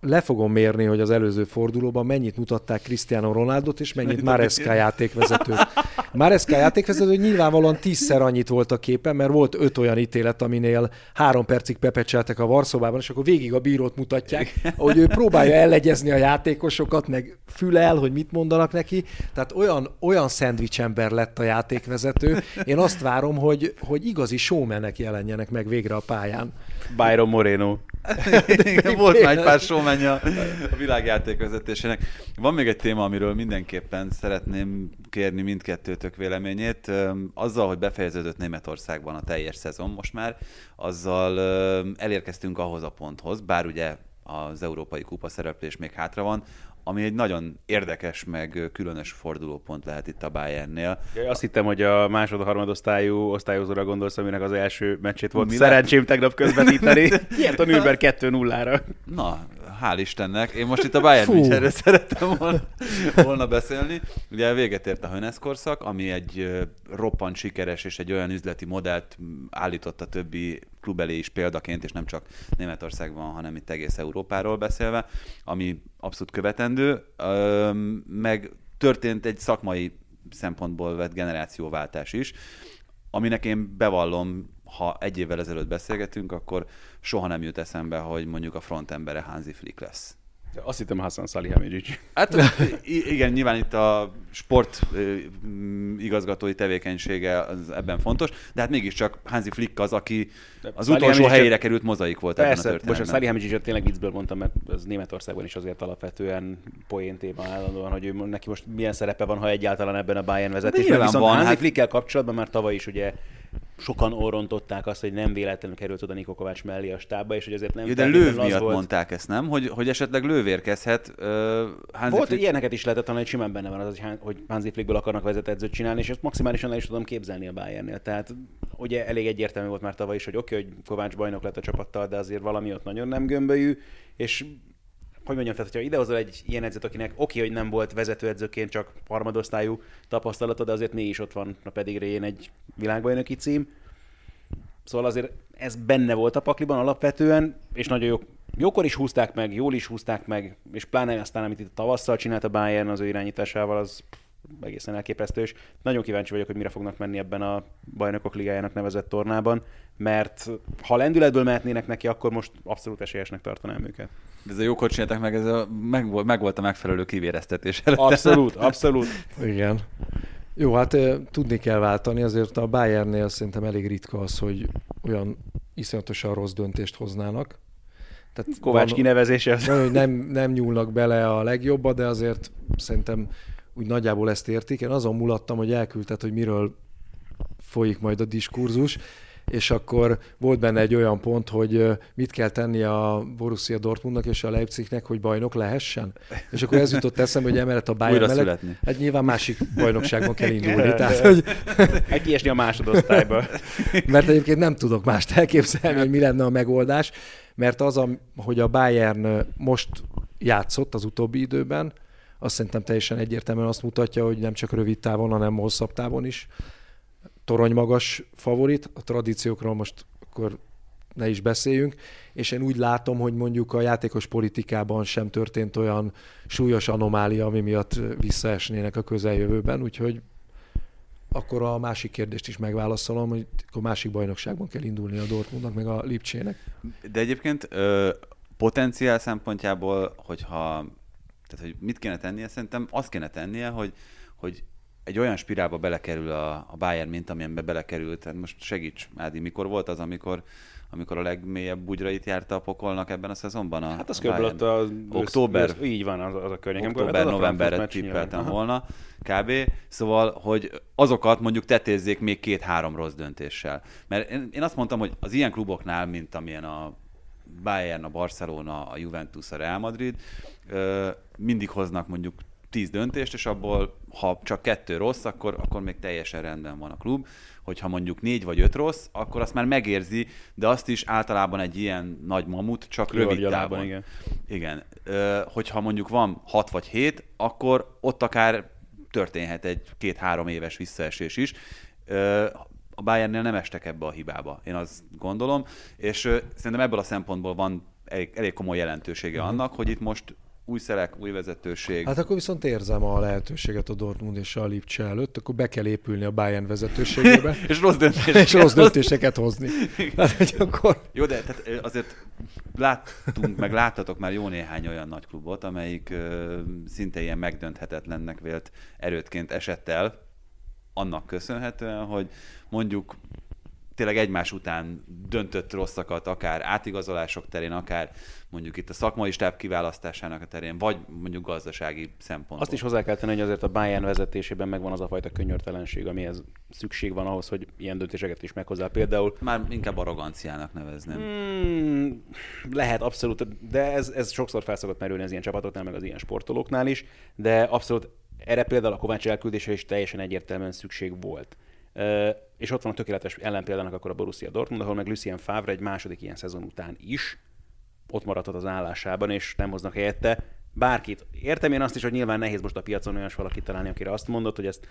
le fogom mérni, hogy az előző fordulóban mennyit mutatták Cristiano Ronaldot, és mennyit Maresca játékvezetőt. Maresca játékvezető nyilvánvalóan tízszer annyit volt a képen, mert volt öt olyan ítélet, aminél három percig pepecseltek a varszobában, és akkor végig a bírót mutatják, ahogy ő próbálja ellegyezni a játékosokat, meg fülel, hogy mit mondanak neki. Tehát olyan, olyan szendvics ember lett a játékvezető. Én azt várom, hogy, hogy igazi showmenek jelenjenek meg végre a pályán. Byron Moreno. Igen, volt már egy pár showmanja a világjáték vezetésének. Van még egy téma, amiről mindenképpen szeretném kérni mindkettőtök véleményét. Azzal, hogy befejeződött Németországban a teljes szezon most már, azzal elérkeztünk ahhoz a ponthoz, bár ugye az Európai Kupa szereplés még hátra van, ami egy nagyon érdekes, meg különös fordulópont lehet itt a Bayernnél. Ja, Azt hittem, hogy a másod harmadosztályú osztályozóra gondolsz, aminek az első meccsét volt Mi szerencsém tegnap közvetíteni. Ilyet a Nürnberg 2-0-ra. Na, hál' Istennek. Én most itt a Bayern. Münchenről szerettem volna, volna beszélni. Ugye véget ért a Hönes korszak, ami egy roppant sikeres és egy olyan üzleti modellt állított a többi klub elé is példaként, és nem csak Németországban, hanem itt egész Európáról beszélve, ami abszolút követendő. Meg történt egy szakmai szempontból vett generációváltás is, aminek én bevallom, ha egy évvel ezelőtt beszélgetünk, akkor soha nem jut eszembe, hogy mondjuk a frontembere Hansi Flick lesz. Azt hittem Hassan Salihamidzic. Hát igen, nyilván itt a sport igazgatói tevékenysége az ebben fontos, de hát mégiscsak Hansi Flick az, aki az utolsó helyére került mozaik volt ebben a Persze, most a történetben. Salihamidzicet tényleg viccből mondtam, mert az Németországban is azért alapvetően poén téma állandóan, hogy ő, neki most milyen szerepe van, ha egyáltalán ebben a Bayern vezetésben. Viszont van, Hansi hát- Flickkel kapcsolatban már tavaly is ugye sokan orrontották azt, hogy nem véletlenül került oda Niko Kovács mellé a stábba, és hogy azért nem Jó, de lőv miatt volt. mondták ezt, nem? Hogy, hogy esetleg lővérkezhet uh, Hansi Volt, Flick. ilyeneket is lehetett talán, hogy simán benne van az, hogy Hansi Flickből akarnak vezetőedzőt csinálni, és ezt maximálisan el is tudom képzelni a Bayernnél. Tehát ugye elég egyértelmű volt már tavaly is, hogy oké, okay, hogy Kovács bajnok lett a csapattal, de azért valami ott nagyon nem gömbölyű, és hogy mondjam, tehát hogyha idehozol egy ilyen edzőt, akinek oké, hogy nem volt vezetőedzőként csak harmadosztályú tapasztalata, de azért mégis ott van a pedigréjén egy világbajnoki cím. Szóval azért ez benne volt a pakliban alapvetően, és nagyon jó, jókor is húzták meg, jól is húzták meg, és pláne aztán, amit itt tavasszal csinált a Bayern az ő irányításával, az egészen elképesztő, és nagyon kíváncsi vagyok, hogy mire fognak menni ebben a bajnokok ligájának nevezett tornában, mert ha lendületből mehetnének neki, akkor most abszolút esélyesnek tartanám őket. Ez a jókot csináltak meg, ez a, meg, volt, meg volt a megfelelő kivéreztetés előtte. Abszolút, abszolút. Igen. Jó, hát tudni kell váltani, azért a Bayernnél szerintem elég ritka az, hogy olyan iszonyatosan rossz döntést hoznának. Tehát Kovács van- kinevezése az nem, nem nyúlnak bele a legjobba, de azért szerintem úgy nagyjából ezt értik. Én azon mulattam, hogy elküldted, hogy miről folyik majd a diskurzus, és akkor volt benne egy olyan pont, hogy mit kell tenni a Borussia Dortmundnak és a Leipzignek, hogy bajnok lehessen. És akkor ez jutott eszembe, hogy emellett a Bayern Újra mellett, születni. hát nyilván másik bajnokságban kell indulni. Tehát, hogy, Meg kiesni a másodosztályba. mert egyébként nem tudok mást elképzelni, hogy mi lenne a megoldás, mert az, a, hogy a Bayern most játszott az utóbbi időben, azt szerintem teljesen egyértelműen azt mutatja, hogy nem csak rövid távon, hanem hosszabb távon is torony magas favorit. A tradíciókról most akkor ne is beszéljünk, és én úgy látom, hogy mondjuk a játékos politikában sem történt olyan súlyos anomália, ami miatt visszaesnének a közeljövőben, úgyhogy akkor a másik kérdést is megválaszolom, hogy akkor másik bajnokságban kell indulni a Dortmundnak, meg a Lipcsének. De egyébként ö, potenciál szempontjából, hogyha, tehát hogy mit kéne tennie, szerintem azt kéne tennie, hogy, hogy egy olyan spirálba belekerül a, a Bayern, mint amilyenbe belekerült. Tehát most segíts, Ádi, mikor volt az, amikor, amikor a legmélyebb bugyrait járta a pokolnak ebben a szezonban? A, Hát az a körülbelül az Október? Ősz, így van, az, az a környék. Október, a Frankfurt novemberre tippeltem Aha. volna, kb. Szóval, hogy azokat mondjuk tetézzék még két-három rossz döntéssel. Mert én, én azt mondtam, hogy az ilyen kluboknál, mint amilyen a Bayern, a Barcelona, a Juventus, a Real Madrid, mindig hoznak mondjuk tíz döntést, és abból, ha csak kettő rossz, akkor, akkor még teljesen rendben van a klub. Hogyha mondjuk négy vagy öt rossz, akkor azt már megérzi, de azt is általában egy ilyen nagy mamut csak rövid Rövidgyalában, távon. igen. Igen. Ö, hogyha mondjuk van 6 vagy 7, akkor ott akár történhet egy két-három éves visszaesés is. Ö, a Bayernnél nem estek ebbe a hibába, én azt gondolom, és ö, szerintem ebből a szempontból van elég, elég komoly jelentősége annak, hogy itt most új szelek, új vezetőség. Hát akkor viszont érzem a lehetőséget a Dortmund és a Lipcse előtt, akkor be kell épülni a Bayern vezetőségébe, és rossz döntés. és rossz döntéseket hozni. Hát, hogy akkor Jó, de tehát azért láttunk, meg láttatok már jó néhány olyan nagy klubot, amelyik ö, szinte ilyen megdönthetetlennek vélt erőtként esett el, annak köszönhetően, hogy mondjuk tényleg egymás után döntött rosszakat, akár átigazolások terén, akár mondjuk itt a szakmai stáb kiválasztásának a terén, vagy mondjuk gazdasági szempontból. Azt is hozzá kell tenni, hogy azért a Bayern vezetésében megvan az a fajta könyörtelenség, amihez szükség van ahhoz, hogy ilyen döntéseket is meghozzá. Például Már inkább arroganciának nevezném. Hmm, lehet abszolút, de ez, ez sokszor fel szokott merülni az ilyen csapatoknál, meg az ilyen sportolóknál is, de abszolút erre például a Kovács elküldése is teljesen egyértelműen szükség volt. És ott van a tökéletes ellenpéldának akkor a Borussia Dortmund, ahol meg Lucien Favre egy második ilyen szezon után is ott maradhat az állásában, és nem hoznak helyette bárkit. Értem én azt is, hogy nyilván nehéz most a piacon olyan valakit találni, akire azt mondott, hogy ezt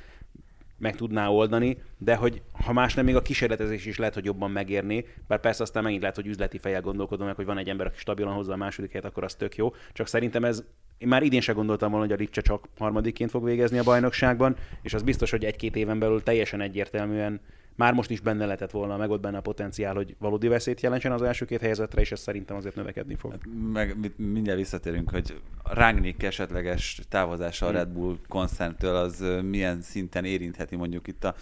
meg tudná oldani, de hogy ha más nem, még a kísérletezés is lehet, hogy jobban megérni, bár persze aztán megint lehet, hogy üzleti fejjel gondolkodom hogy van egy ember, aki stabilan hozza a második helyet, akkor az tök jó. Csak szerintem ez, én már idén sem gondoltam volna, hogy a Lipcse csak harmadikként fog végezni a bajnokságban, és az biztos, hogy egy-két éven belül teljesen egyértelműen már most is benne lehetett volna, meg ott benne a potenciál, hogy valódi veszélyt jelentsen az első két helyezetre, és ez szerintem azért növekedni fog. Hát meg mindjárt visszatérünk, hogy Rangnick esetleges távozása a hmm. Red Bull koncerntől az milyen szinten érintheti mondjuk itt a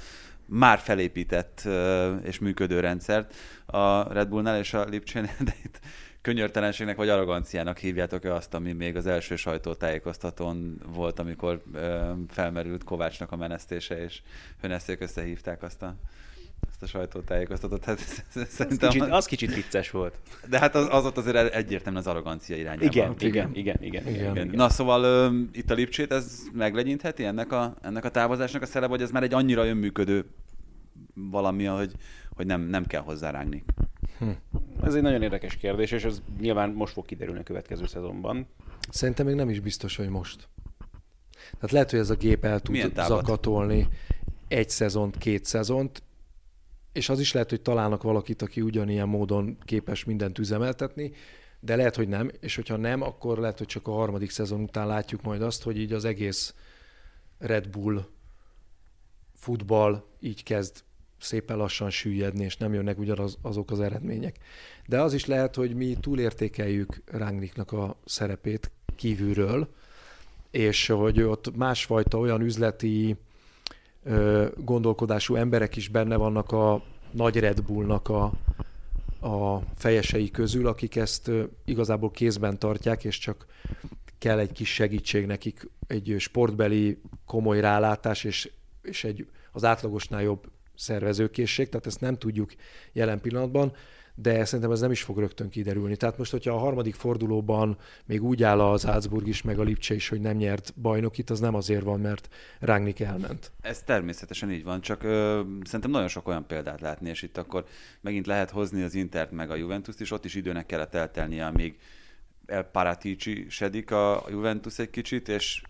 már felépített és működő rendszert a Red Bullnál és a Lipcsén, de itt könyörtelenségnek vagy arroganciának hívjátok-e azt, ami még az első sajtótájékoztatón volt, amikor felmerült Kovácsnak a menesztése, és Höneszték összehívták azt a ezt a sajtótájékoztatót. Hát, szerintem, az, kicsit, az kicsit vicces volt. De hát az, az ott azért egyértelműen az arrogancia irányába. Igen, igen, igen, igen, igen, igen. Na szóval uh, itt a Lipcsét ez meglegyintheti ennek a, ennek a távozásnak a szele, vagy ez már egy annyira önműködő valami, hogy, hogy nem, nem kell hozzárágni? Hm. Ez egy nagyon érdekes kérdés, és ez nyilván most fog kiderülni a következő szezonban. Szerintem még nem is biztos, hogy most. Tehát lehet, hogy ez a gép el tud zakatolni egy szezont, két szezont, és az is lehet, hogy találnak valakit, aki ugyanilyen módon képes mindent üzemeltetni, de lehet, hogy nem, és hogyha nem, akkor lehet, hogy csak a harmadik szezon után látjuk majd azt, hogy így az egész Red Bull futball így kezd szépen lassan süllyedni, és nem jönnek ugyanaz azok az eredmények. De az is lehet, hogy mi túlértékeljük Rangnicknak a szerepét kívülről, és hogy ott másfajta olyan üzleti ö, gondolkodású emberek is benne vannak a nagy Red Bullnak a, a fejesei közül, akik ezt igazából kézben tartják, és csak kell egy kis segítség nekik, egy sportbeli komoly rálátás, és, és egy az átlagosnál jobb szervezőkészség, tehát ezt nem tudjuk jelen pillanatban, de szerintem ez nem is fog rögtön kiderülni. Tehát most, hogyha a harmadik fordulóban még úgy áll az Salzburg is, meg a Lipcse is, hogy nem nyert bajnokit, az nem azért van, mert Rangnick elment. Ez természetesen így van, csak ö, szerintem nagyon sok olyan példát látni, és itt akkor megint lehet hozni az Intert meg a Juventus-t, és ott is időnek kellett eltelnie, amíg sedik a Juventus egy kicsit, és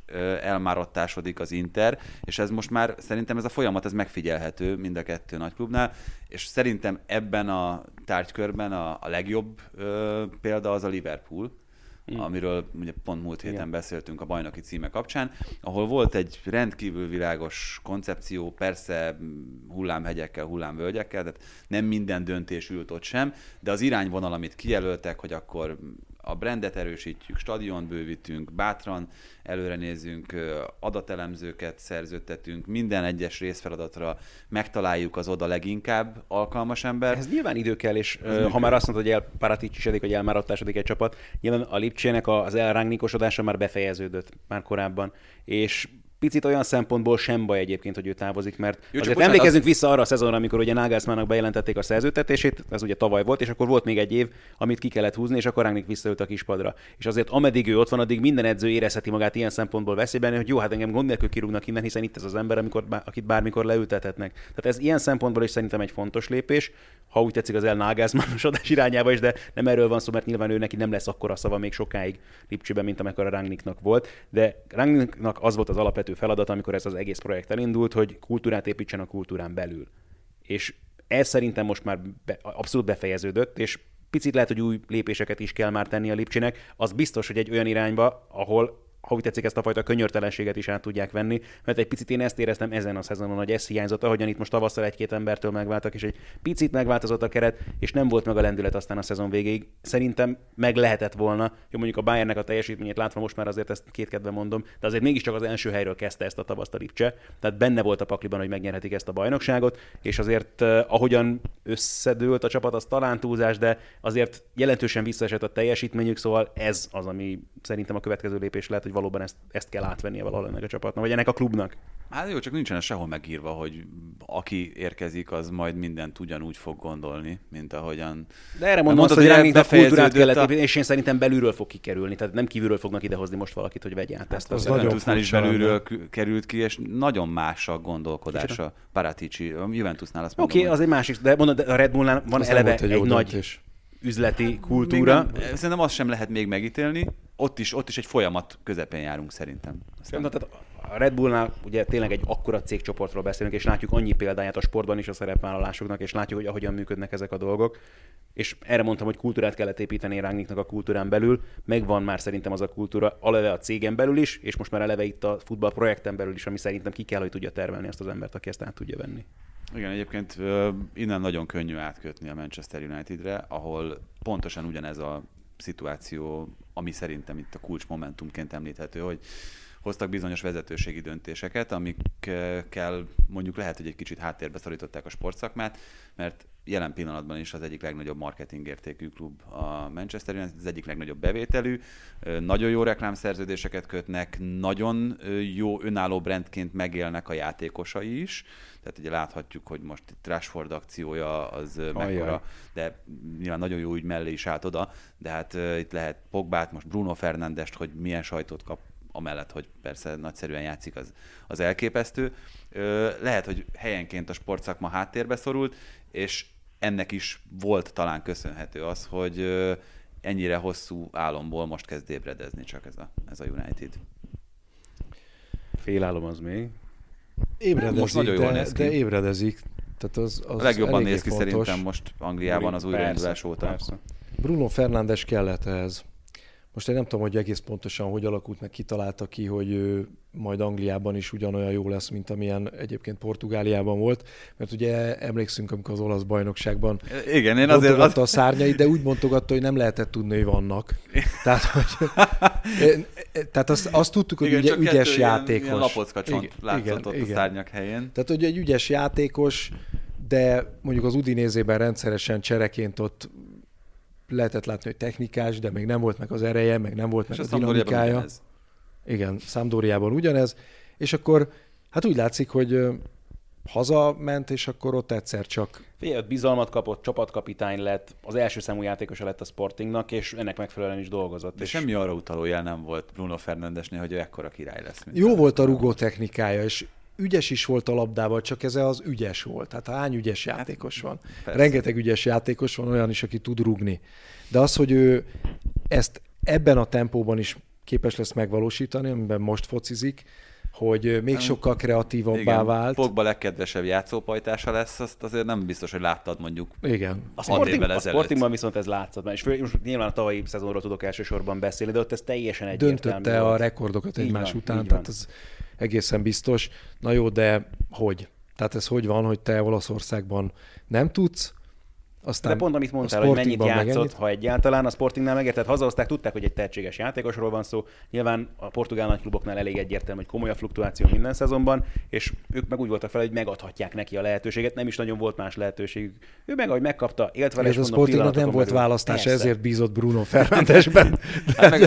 elmárottásodik az Inter, és ez most már szerintem ez a folyamat ez megfigyelhető mind a kettő nagy klubnál, és szerintem ebben a tárgykörben a, a legjobb ö, példa az a Liverpool, mm. amiről ugye pont múlt héten Igen. beszéltünk a bajnoki címe kapcsán, ahol volt egy rendkívül világos koncepció, persze hullámhegyekkel, hullámvölgyekkel, tehát nem minden döntés ült ott sem, de az irányvonal, amit kijelöltek, hogy akkor a brandet erősítjük, stadion bővítünk, bátran előre nézünk, adatelemzőket szerződtetünk, minden egyes részfeladatra megtaláljuk az oda leginkább alkalmas ember. Ez nyilván idő kell, és Ez ha már azt mondod, hogy elparatítsedik, hogy elmáratásodik egy csapat, nyilván a Lipcsének az elrángníkosodása már befejeződött már korábban, és picit olyan szempontból sem baj egyébként, hogy ő távozik, mert Jó, azért emlékezünk az... vissza arra a szezonra, amikor ugye Nagelsmannnak bejelentették a szerződtetését, ez ugye tavaly volt, és akkor volt még egy év, amit ki kellett húzni, és akkor Rangnick visszaült a kispadra. És azért ameddig ő ott van, addig minden edző érezheti magát ilyen szempontból veszélyben, hogy jó, hát engem gond nélkül kirúgnak innen, hiszen itt ez az ember, amikor, akit bármikor leültethetnek. Tehát ez ilyen szempontból is szerintem egy fontos lépés, ha úgy tetszik az El Nagelsmannosodás irányába is, de nem erről van szó, mert nyilván ő neki nem lesz akkora szava még sokáig Lipcsőben, mint amikor a Rangnicknak volt. De Rangnicknak az volt az alapvető feladat, amikor ez az egész projekt elindult, hogy kultúrát építsen a kultúrán belül. És ez szerintem most már be, abszolút befejeződött, és picit lehet, hogy új lépéseket is kell már tenni a Lipcsinek. Az biztos, hogy egy olyan irányba, ahol ha úgy tetszik, ezt a fajta könyörtelenséget is át tudják venni, mert egy picit én ezt éreztem ezen a szezonon, hogy ez hiányzott, ahogyan itt most tavasszal egy-két embertől megváltak, és egy picit megváltozott a keret, és nem volt meg a lendület aztán a szezon végéig. Szerintem meg lehetett volna, jó mondjuk a Bayernnek a teljesítményét látva most már azért ezt kétkedve mondom, de azért mégiscsak az első helyről kezdte ezt a tavaszt a Lipcse, tehát benne volt a pakliban, hogy megnyerhetik ezt a bajnokságot, és azért uh, ahogyan összedőlt a csapat, az talán túlzás, de azért jelentősen visszaesett a teljesítményük, szóval ez az, ami szerintem a következő lépés lehet, hogy valóban ezt, ezt kell átvennie valahol ennek a csapatnak, vagy ennek a klubnak. Hát jó, csak nincsen sehol megírva, hogy aki érkezik, az majd mindent ugyanúgy fog gondolni, mint ahogyan... De erre mondom azt, hogy ránk a kultúrát kellett a... és én szerintem belülről fog kikerülni, tehát nem kívülről fognak idehozni most valakit, hogy vegye át ezt. Hát az, az Juventusnál is belülről került ki, és nagyon más a gondolkodása. Paratici, a Juventusnál azt Oké, okay, az egy másik, de mondod, a Red Bullnál van Ez eleve egy nagy... Döntés üzleti kultúra. Még nem, szerintem azt sem lehet még megítélni. Ott is, ott is egy folyamat közepén járunk szerintem. Aztán... Na, tehát a Red Bullnál ugye tényleg egy akkora cégcsoportról beszélünk, és látjuk annyi példáját a sportban is a szerepvállalásoknak, és látjuk, hogy ahogyan működnek ezek a dolgok. És erre mondtam, hogy kultúrát kellett építeni Rángniknak a kultúrán belül. Megvan már szerintem az a kultúra aleve a cégen belül is, és most már eleve itt a futball projekten belül is, ami szerintem ki kell, hogy tudja termelni azt az embert, aki ezt át tudja venni. Igen, egyébként innen nagyon könnyű átkötni a Manchester Unitedre, ahol pontosan ugyanez a szituáció, ami szerintem itt a kulcs momentumként említhető, hogy hoztak bizonyos vezetőségi döntéseket, amikkel mondjuk lehet, hogy egy kicsit háttérbe szorították a sportszakmát, mert jelen pillanatban is az egyik legnagyobb marketingértékű klub a Manchester United, az egyik legnagyobb bevételű, nagyon jó reklámszerződéseket kötnek, nagyon jó önálló brandként megélnek a játékosai is, tehát ugye láthatjuk, hogy most itt Rashford akciója az Ajaj. mekkora, de nyilván nagyon jó ügy mellé is állt oda, de hát itt lehet Pogbát, most Bruno Fernandest, hogy milyen sajtót kap amellett, hogy persze nagyszerűen játszik, az, az elképesztő. Lehet, hogy helyenként a sportszakma háttérbe szorult, és ennek is volt talán köszönhető az, hogy ennyire hosszú álomból most kezd ébredezni csak ez a, ez a United. Félálom az még. Ébredezik, most nagyon jól de, néz ki. de ébredezik. Tehát az, az a legjobban néz ki fontos. szerintem most Angliában az újraindulás óta. Persze. Bruno Fernandes kellett ehhez. Most én nem tudom, hogy egész pontosan hogy alakult meg, kitalálta ki, hogy ő majd Angliában is ugyanolyan jó lesz, mint amilyen egyébként Portugáliában volt, mert ugye emlékszünk, amikor az olasz bajnokságban Igen, én azért az... a szárnyait, de úgy mondogatta, hogy nem lehetett tudni, hogy vannak. Tehát, hogy, tehát azt, azt tudtuk, hogy igen, ugye ügyes kettő játékos. Ilyen, lapocka csont látszott igen, ott igen. a szárnyak helyén. Tehát, hogy egy ügyes játékos, de mondjuk az Udinézében rendszeresen csereként ott lehetett látni, hogy technikás, de még nem volt meg az ereje, meg nem volt meg és a, a dinamikája. Ugyanez. Igen, Számdóriában ugyanez. És akkor hát úgy látszik, hogy hazament, és akkor ott egyszer csak... Figyelj, bizalmat kapott, csapatkapitány lett, az első számú játékosa lett a Sportingnak, és ennek megfelelően is dolgozott. De és... semmi arra utaló jel nem volt Bruno Fernandesnél, hogy ő ekkora király lesz. Jó volt a rugó technikája, és ügyes is volt a labdával, csak ez az ügyes volt. Hát hány ügyes hát, játékos van? Persze. Rengeteg ügyes játékos van, olyan is, aki tud rugni. De az, hogy ő ezt ebben a tempóban is képes lesz megvalósítani, amiben most focizik, hogy még sokkal kreatívabbá Igen, vált. Pogba legkedvesebb játszópajtása lesz, azt azért nem biztos, hogy láttad mondjuk Igen. A, sporting, a Sportingban viszont ez látszott, és most nyilván a tavalyi szezonról tudok elsősorban beszélni, de ott ez teljesen egyértelmű Döntötte volt. a rekordokat egymás van, után, tehát ez egészen biztos. Na jó, de hogy? Tehát ez hogy van, hogy te Olaszországban nem tudsz, aztán De pont amit mondtál, hogy mennyit játszott, megennyit. ha egyáltalán, a Sportingnál megérted, hazahozták, tudták, hogy egy tehetséges játékosról van szó. Nyilván a portugál nagykluboknál elég egyértelmű, hogy komoly a fluktuáció minden szezonban, és ők meg úgy voltak fel, hogy megadhatják neki a lehetőséget, nem is nagyon volt más lehetőségük. Ő meg, ahogy megkapta, élt vele, és a Sportingnak nem volt választás, persze. ezért bízott Bruno Fernandesben. hát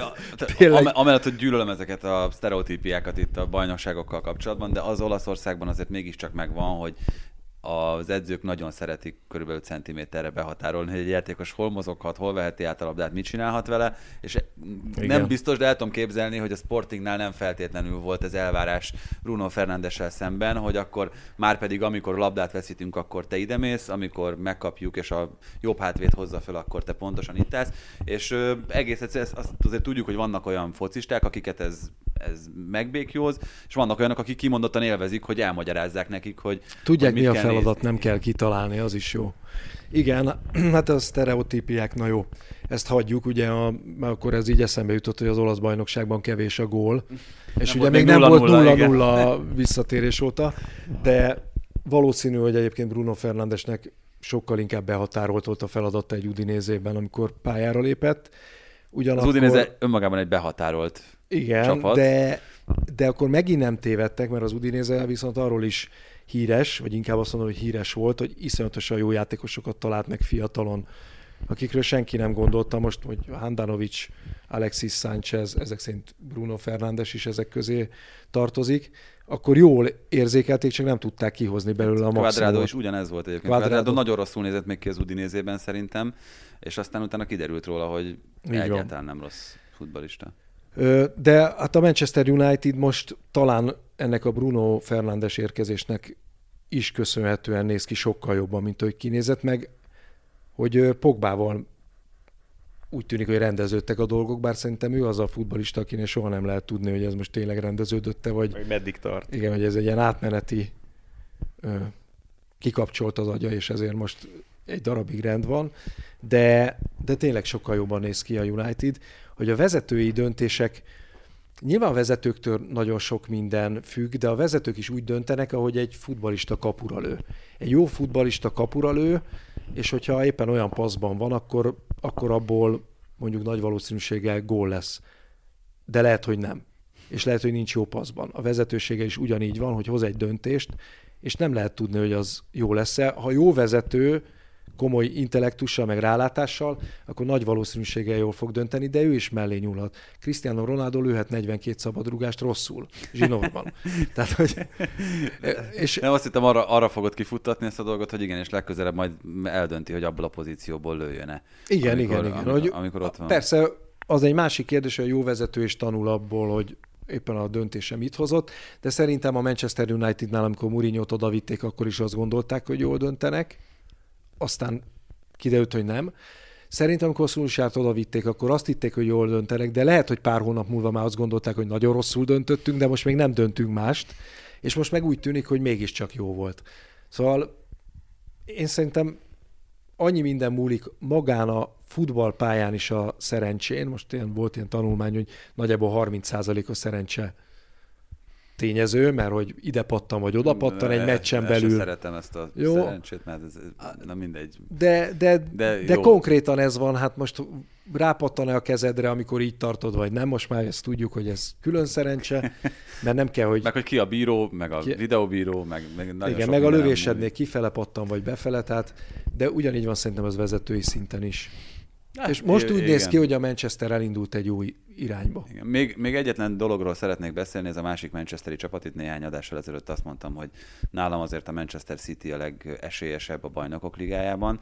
meg, amellett, hogy gyűlölöm ezeket a sztereotípiákat itt a bajnokságokkal kapcsolatban, de az Olaszországban azért mégiscsak megvan, hogy az edzők nagyon szeretik körülbelül centiméterre behatárolni, hogy egy játékos hol mozoghat, hol veheti át a labdát, mit csinálhat vele, és Igen. nem biztos, de el tudom képzelni, hogy a Sportingnál nem feltétlenül volt ez elvárás Bruno Fernandessel szemben, hogy akkor már pedig amikor labdát veszítünk, akkor te idemész, amikor megkapjuk, és a jobb hátvét hozza fel, akkor te pontosan itt állsz, és ö, egész egyszerűen azt azért tudjuk, hogy vannak olyan focisták, akiket ez ez megbékjóz, és vannak olyanok, akik kimondottan élvezik, hogy elmagyarázzák nekik, hogy Tudják, hogy mi a feladat, nem kell kitalálni, az is jó. Igen, hát a sztereotípiák, na jó, ezt hagyjuk, ugye, a, akkor ez így eszembe jutott, hogy az olasz bajnokságban kevés a gól, és nem ugye még nem volt 0-0 visszatérés óta, de valószínű, hogy egyébként Bruno Fernandesnek sokkal inkább behatárolt volt a feladata egy Udinézében, amikor pályára lépett. Ugyanakkor... Az Udinéze önmagában egy behatárolt igen, csapat. De, de akkor megint nem tévedtek, mert az Udinéze viszont arról is híres, vagy inkább azt mondom, hogy híres volt, hogy iszonyatosan jó játékosokat talált meg fiatalon, akikről senki nem gondolta most, hogy Handanovic, Alexis Sánchez, ezek szerint Bruno Fernández is ezek közé tartozik, akkor jól érzékelték, csak nem tudták kihozni belőle a maximumot. Quadrado is ugyanez volt egyébként. Quadrado, Quadrado nagyon rosszul nézett még ki az Udinézében szerintem, és aztán utána kiderült róla, hogy egyáltalán nem rossz futbalista. De hát a Manchester United most talán ennek a Bruno Fernandes érkezésnek is köszönhetően néz ki sokkal jobban, mint hogy kinézett meg, hogy Pogbával úgy tűnik, hogy rendeződtek a dolgok, bár szerintem ő az a futbalista, akinek soha nem lehet tudni, hogy ez most tényleg rendeződötte, vagy... Vagy meddig tart. Igen, hogy ez egy ilyen átmeneti ö, kikapcsolt az agya, és ezért most egy darabig rend van, de, de tényleg sokkal jobban néz ki a United, hogy a vezetői döntések Nyilván a vezetőktől nagyon sok minden függ, de a vezetők is úgy döntenek, ahogy egy futbalista kapura lő. Egy jó futbalista kapura lő, és hogyha éppen olyan paszban van, akkor, akkor abból mondjuk nagy valószínűséggel gól lesz. De lehet, hogy nem. És lehet, hogy nincs jó paszban. A vezetősége is ugyanígy van, hogy hoz egy döntést, és nem lehet tudni, hogy az jó lesz-e. Ha jó vezető, komoly intellektussal, meg rálátással, akkor nagy valószínűséggel jól fog dönteni, de ő is mellé nyúlhat. Cristiano Ronaldo lőhet 42 szabadrugást rosszul, zsinórban. Tehát, hogy, és... Nem azt hittem, arra, arra fogod kifuttatni ezt a dolgot, hogy igen, és legközelebb majd eldönti, hogy abból a pozícióból lőjön-e. Igen, amikor, igen, igen. Amikor, hogy, amikor ott van. Persze, az egy másik kérdés, hogy a jó vezető is tanul abból, hogy éppen a döntése mit hozott, de szerintem a Manchester Unitednál, amikor Mourinho-t odavitték, akkor is azt gondolták, hogy jól döntenek, aztán kiderült, hogy nem. Szerintem, amikor Szulsát oda vitték, akkor azt hitték, hogy jól döntenek, de lehet, hogy pár hónap múlva már azt gondolták, hogy nagyon rosszul döntöttünk, de most még nem döntünk mást, és most meg úgy tűnik, hogy mégiscsak jó volt. Szóval én szerintem annyi minden múlik magán a futballpályán is a szerencsén. Most ilyen, volt ilyen tanulmány, hogy nagyjából 30%-os szerencse tényező, mert hogy ide pattan vagy oda pattan egy meccsen belül. szeretem ezt a jó. szerencsét, mert ez, na mindegy. De, de, de, de konkrétan ez van, hát most rápattan-e a kezedre, amikor így tartod, vagy nem, most már ezt tudjuk, hogy ez külön szerencse, mert nem kell, hogy... meg hogy ki a bíró, meg a ki... videóbíró, meg, meg nagyon Igen, meg a lövésednél kifele pattan, vagy befele, tehát, de ugyanígy van szerintem az vezetői szinten is. Hát, és most úgy igen. néz ki, hogy a Manchester elindult egy új irányba. Igen. Még, még egyetlen dologról szeretnék beszélni, ez a másik Manchesteri csapat. Itt néhány adással ezelőtt azt mondtam, hogy nálam azért a Manchester City a legesélyesebb a bajnokok ligájában.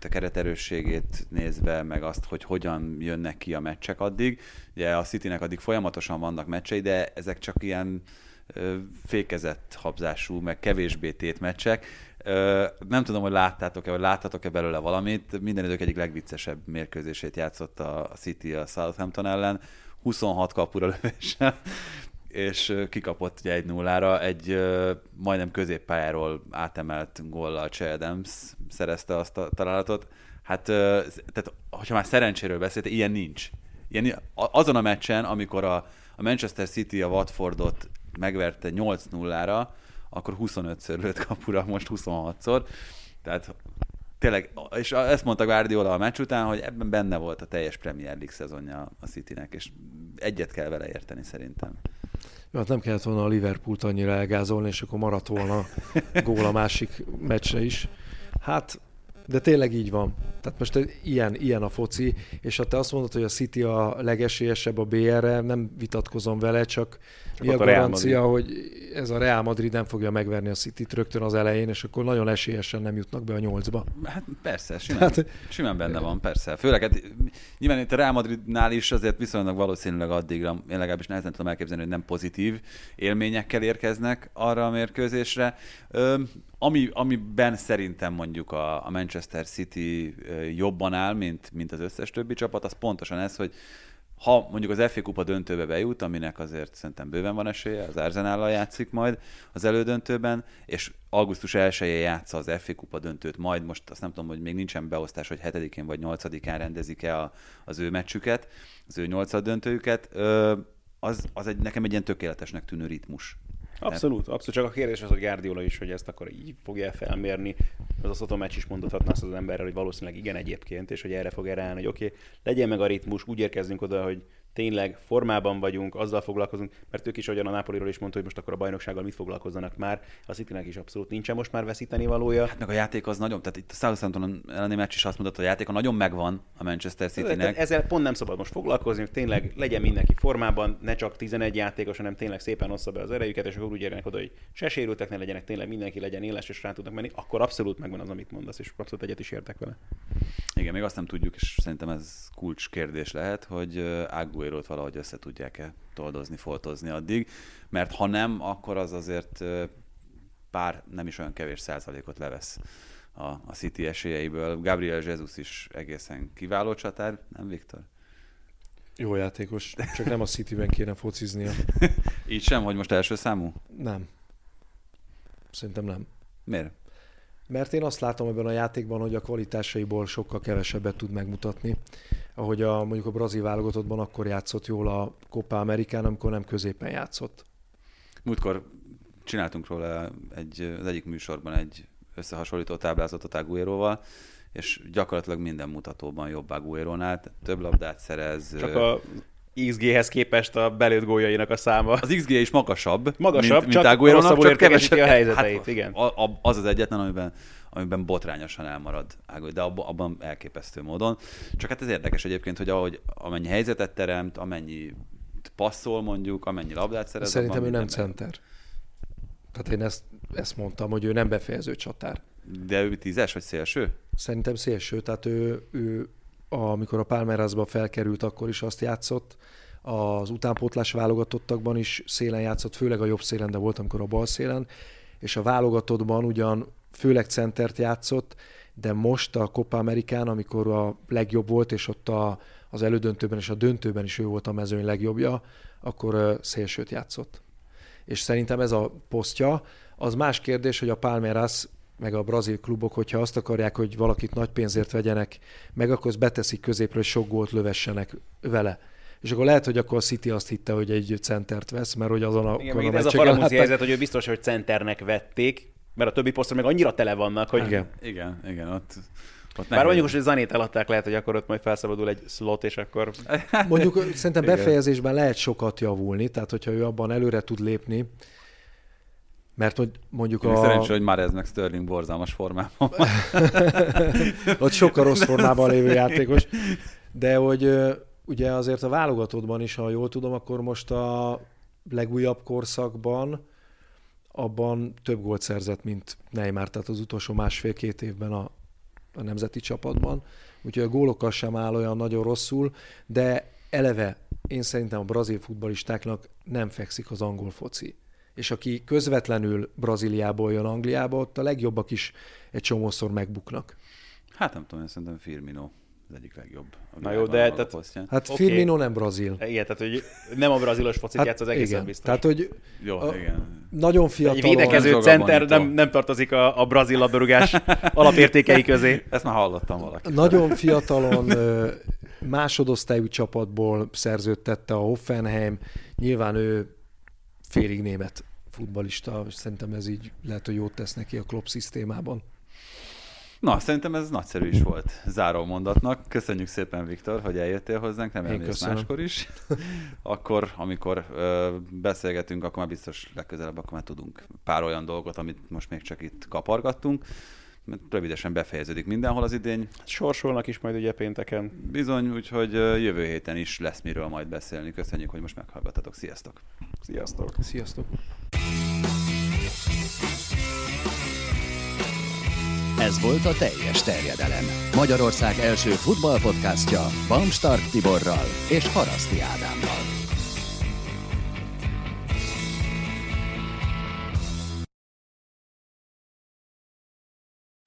A kereterősségét nézve, meg azt, hogy hogyan jönnek ki a meccsek addig. Ugye a Citynek addig folyamatosan vannak meccsei, de ezek csak ilyen fékezett habzású, meg kevésbé tét meccsek nem tudom, hogy láttátok-e, vagy láttatok-e belőle valamit. Minden idők egyik legviccesebb mérkőzését játszott a City a Southampton ellen. 26 kapura lövéssel, és kikapott ugye egy nullára, egy majdnem középpályáról átemelt góllal Che Adams szerezte azt a találatot. Hát, tehát, hogyha már szerencséről beszélt, ilyen nincs. Ilyen, azon a meccsen, amikor a, a Manchester City a Watfordot megverte 8-0-ra, akkor 25-ször lőtt kapura, most 26-szor. Tehát tényleg, és ezt mondta Guardiola a meccs után, hogy ebben benne volt a teljes Premier League szezonja a Citynek, és egyet kell vele érteni szerintem. Jó, hát nem kellett volna a Liverpoolt annyira elgázolni, és akkor maradt volna gól a másik meccsre is. Hát de tényleg így van. Tehát most ilyen, ilyen a foci, és ha te azt mondod, hogy a City a legesélyesebb a BR-re, nem vitatkozom vele, csak, csak mi a garancia, hogy ez a Real Madrid nem fogja megverni a City-t rögtön az elején, és akkor nagyon esélyesen nem jutnak be a nyolcba. Hát persze, simán, hát, simán benne van, persze. Főleg, hát, nyilván itt a Real Madridnál is azért viszonylag valószínűleg addigra, én legalábbis nehezen tudom elképzelni, hogy nem pozitív élményekkel érkeznek arra a mérkőzésre. Ö, ami, amiben szerintem mondjuk a, a Manchester City jobban áll, mint, mint az összes többi csapat, az pontosan ez, hogy ha mondjuk az FA Kupa döntőbe bejut, aminek azért szerintem bőven van esélye, az Arsenállal játszik majd az elődöntőben, és augusztus 1 játsza az FA Kupa döntőt, majd most azt nem tudom, hogy még nincsen beosztás, hogy 7-én vagy 8-án rendezik-e az ő meccsüket, az ő 8 döntőjüket, az, az egy, nekem egy ilyen tökéletesnek tűnő ritmus. Abszolút, abszolút. Csak a kérdés az, hogy Guardiola is, hogy ezt akkor így fogja felmérni. Az a Soto meccs is mondhatna azt az emberrel, hogy valószínűleg igen egyébként, és hogy erre fog erre állni, hogy oké, okay, legyen meg a ritmus, úgy érkezzünk oda, hogy tényleg formában vagyunk, azzal foglalkozunk, mert ők is, ahogyan a Napoliról is mondta, hogy most akkor a bajnoksággal mit foglalkozzanak már, a Citynek is abszolút nincsen most már veszíteni valója. Hát meg a játék az nagyon, tehát itt a Southampton elleni meccs is azt mondta, hogy a játék a nagyon megvan a Manchester Citynek. Ezzel pont nem szabad most foglalkozni, hogy tényleg legyen mindenki formában, ne csak 11 játékos, hanem tényleg szépen ossza be az erejüket, és akkor úgy érnek oda, hogy se sérültek ne legyenek, tényleg mindenki legyen éles és rá tudnak menni, akkor abszolút megvan az, amit mondasz, és abszolút egyet is értek vele. Igen, még azt nem tudjuk, és szerintem ez kulcs kérdés lehet, hogy Aguero-t valahogy össze tudják-e toldozni, foltozni addig, mert ha nem, akkor az azért pár, nem is olyan kevés százalékot levesz a, a City esélyeiből. Gabriel Jesus is egészen kiváló csatár, nem Viktor? Jó játékos, csak nem a Cityben kéne fociznia. Így sem, hogy most első számú? Nem. Szerintem nem. Miért? Mert én azt látom ebben a játékban, hogy a kvalitásaiból sokkal kevesebbet tud megmutatni. Ahogy a, mondjuk a brazil válogatottban akkor játszott jól a Copa Amerikán, amikor nem középen játszott. Múltkor csináltunk róla egy, az egyik műsorban egy összehasonlító táblázatot Agueroval, és gyakorlatilag minden mutatóban jobb Aguero-nál, több labdát szerez. Csak a XG-hez képest a belőtt góljainak a száma. Az XG is magasabb, magasabb mint, csak mint Aguero-nak, csak kevesebb a helyzeteit, hát, igen. Az az egyetlen, amiben, amiben botrányosan elmarad Aguero, de abban elképesztő módon. Csak hát ez érdekes egyébként, hogy ahogy amennyi helyzetet teremt, amennyi passzol mondjuk, amennyi labdát szerez. Szerintem ő nem center. Tehát én ezt, ezt mondtam, hogy ő nem befejező csatár. De ő tízes vagy szélső? Szerintem szélső, tehát ő, ő amikor a Palmeirasba felkerült, akkor is azt játszott. Az utánpótlás válogatottakban is szélen játszott, főleg a jobb szélen, de volt, amikor a bal szélen. És a válogatottban ugyan főleg centert játszott, de most a Copa Amerikán, amikor a legjobb volt, és ott a, az elődöntőben és a döntőben is ő volt a mezőny legjobbja, akkor szélsőt játszott. És szerintem ez a posztja. Az más kérdés, hogy a Palmeiras meg a brazil klubok, hogyha azt akarják, hogy valakit nagy pénzért vegyenek, meg akkor azt beteszik középre, hogy sok gólt lövessenek vele. És akkor lehet, hogy akkor a City azt hitte, hogy egy centert vesz, mert hogy azon a... Igen, ez a faramúzi helyzet, hogy ő biztos, hogy centernek vették, mert a többi posztra meg annyira tele vannak, hogy... Igen, igen, igen ott, ott Bár mondjuk most, hogy Zanét eladták, lehet, hogy akkor ott majd felszabadul egy slot, és akkor... Mondjuk szerintem befejezésben lehet sokat javulni, tehát hogyha ő abban előre tud lépni, mert hogy mondjuk Én a... Szerencsé, hogy már ez meg Sterling borzalmas formában Ott sokkal rossz formában lévő játékos. De hogy ugye azért a válogatottban is, ha jól tudom, akkor most a legújabb korszakban abban több gólt szerzett, mint Neymar, tehát az utolsó másfél-két évben a, a nemzeti csapatban. Úgyhogy a gólokkal sem áll olyan nagyon rosszul, de eleve én szerintem a brazil futbalistáknak nem fekszik az angol foci és aki közvetlenül Brazíliából jön Angliába, ott a legjobbak is egy csomószor megbuknak. Hát nem tudom, én szerintem Firmino az egyik legjobb. Na jó, de tehát, hát okay. Firmino nem brazil. Igen, tehát hogy nem a brazilos focit hát, játsz az egészen igen. biztos. Tehát, hogy jó, a, igen. nagyon fiatal. Egy védekező center nem, nem tartozik a, a brazil labdarúgás alapértékei közé. Ezt már hallottam valaki. Nagyon fiatalon másodosztályú csapatból szerződtette a Hoffenheim. Nyilván ő félig német futbalista, és szerintem ez így lehet, hogy jót tesz neki a Klopp szisztémában. Na, szerintem ez nagyszerű is volt záró mondatnak. Köszönjük szépen, Viktor, hogy eljöttél hozzánk, nem elmész máskor is. akkor, amikor ö, beszélgetünk, akkor már biztos legközelebb, akkor már tudunk pár olyan dolgot, amit most még csak itt kapargattunk mert rövidesen befejeződik mindenhol az idény. Sorsolnak is majd ugye pénteken. Bizony, úgyhogy jövő héten is lesz miről majd beszélni. Köszönjük, hogy most meghallgattatok. Sziasztok! Sziasztok! Sziasztok! Ez volt a teljes terjedelem. Magyarország első futballpodcastja Bamstart Tiborral és Haraszti Ádámmal.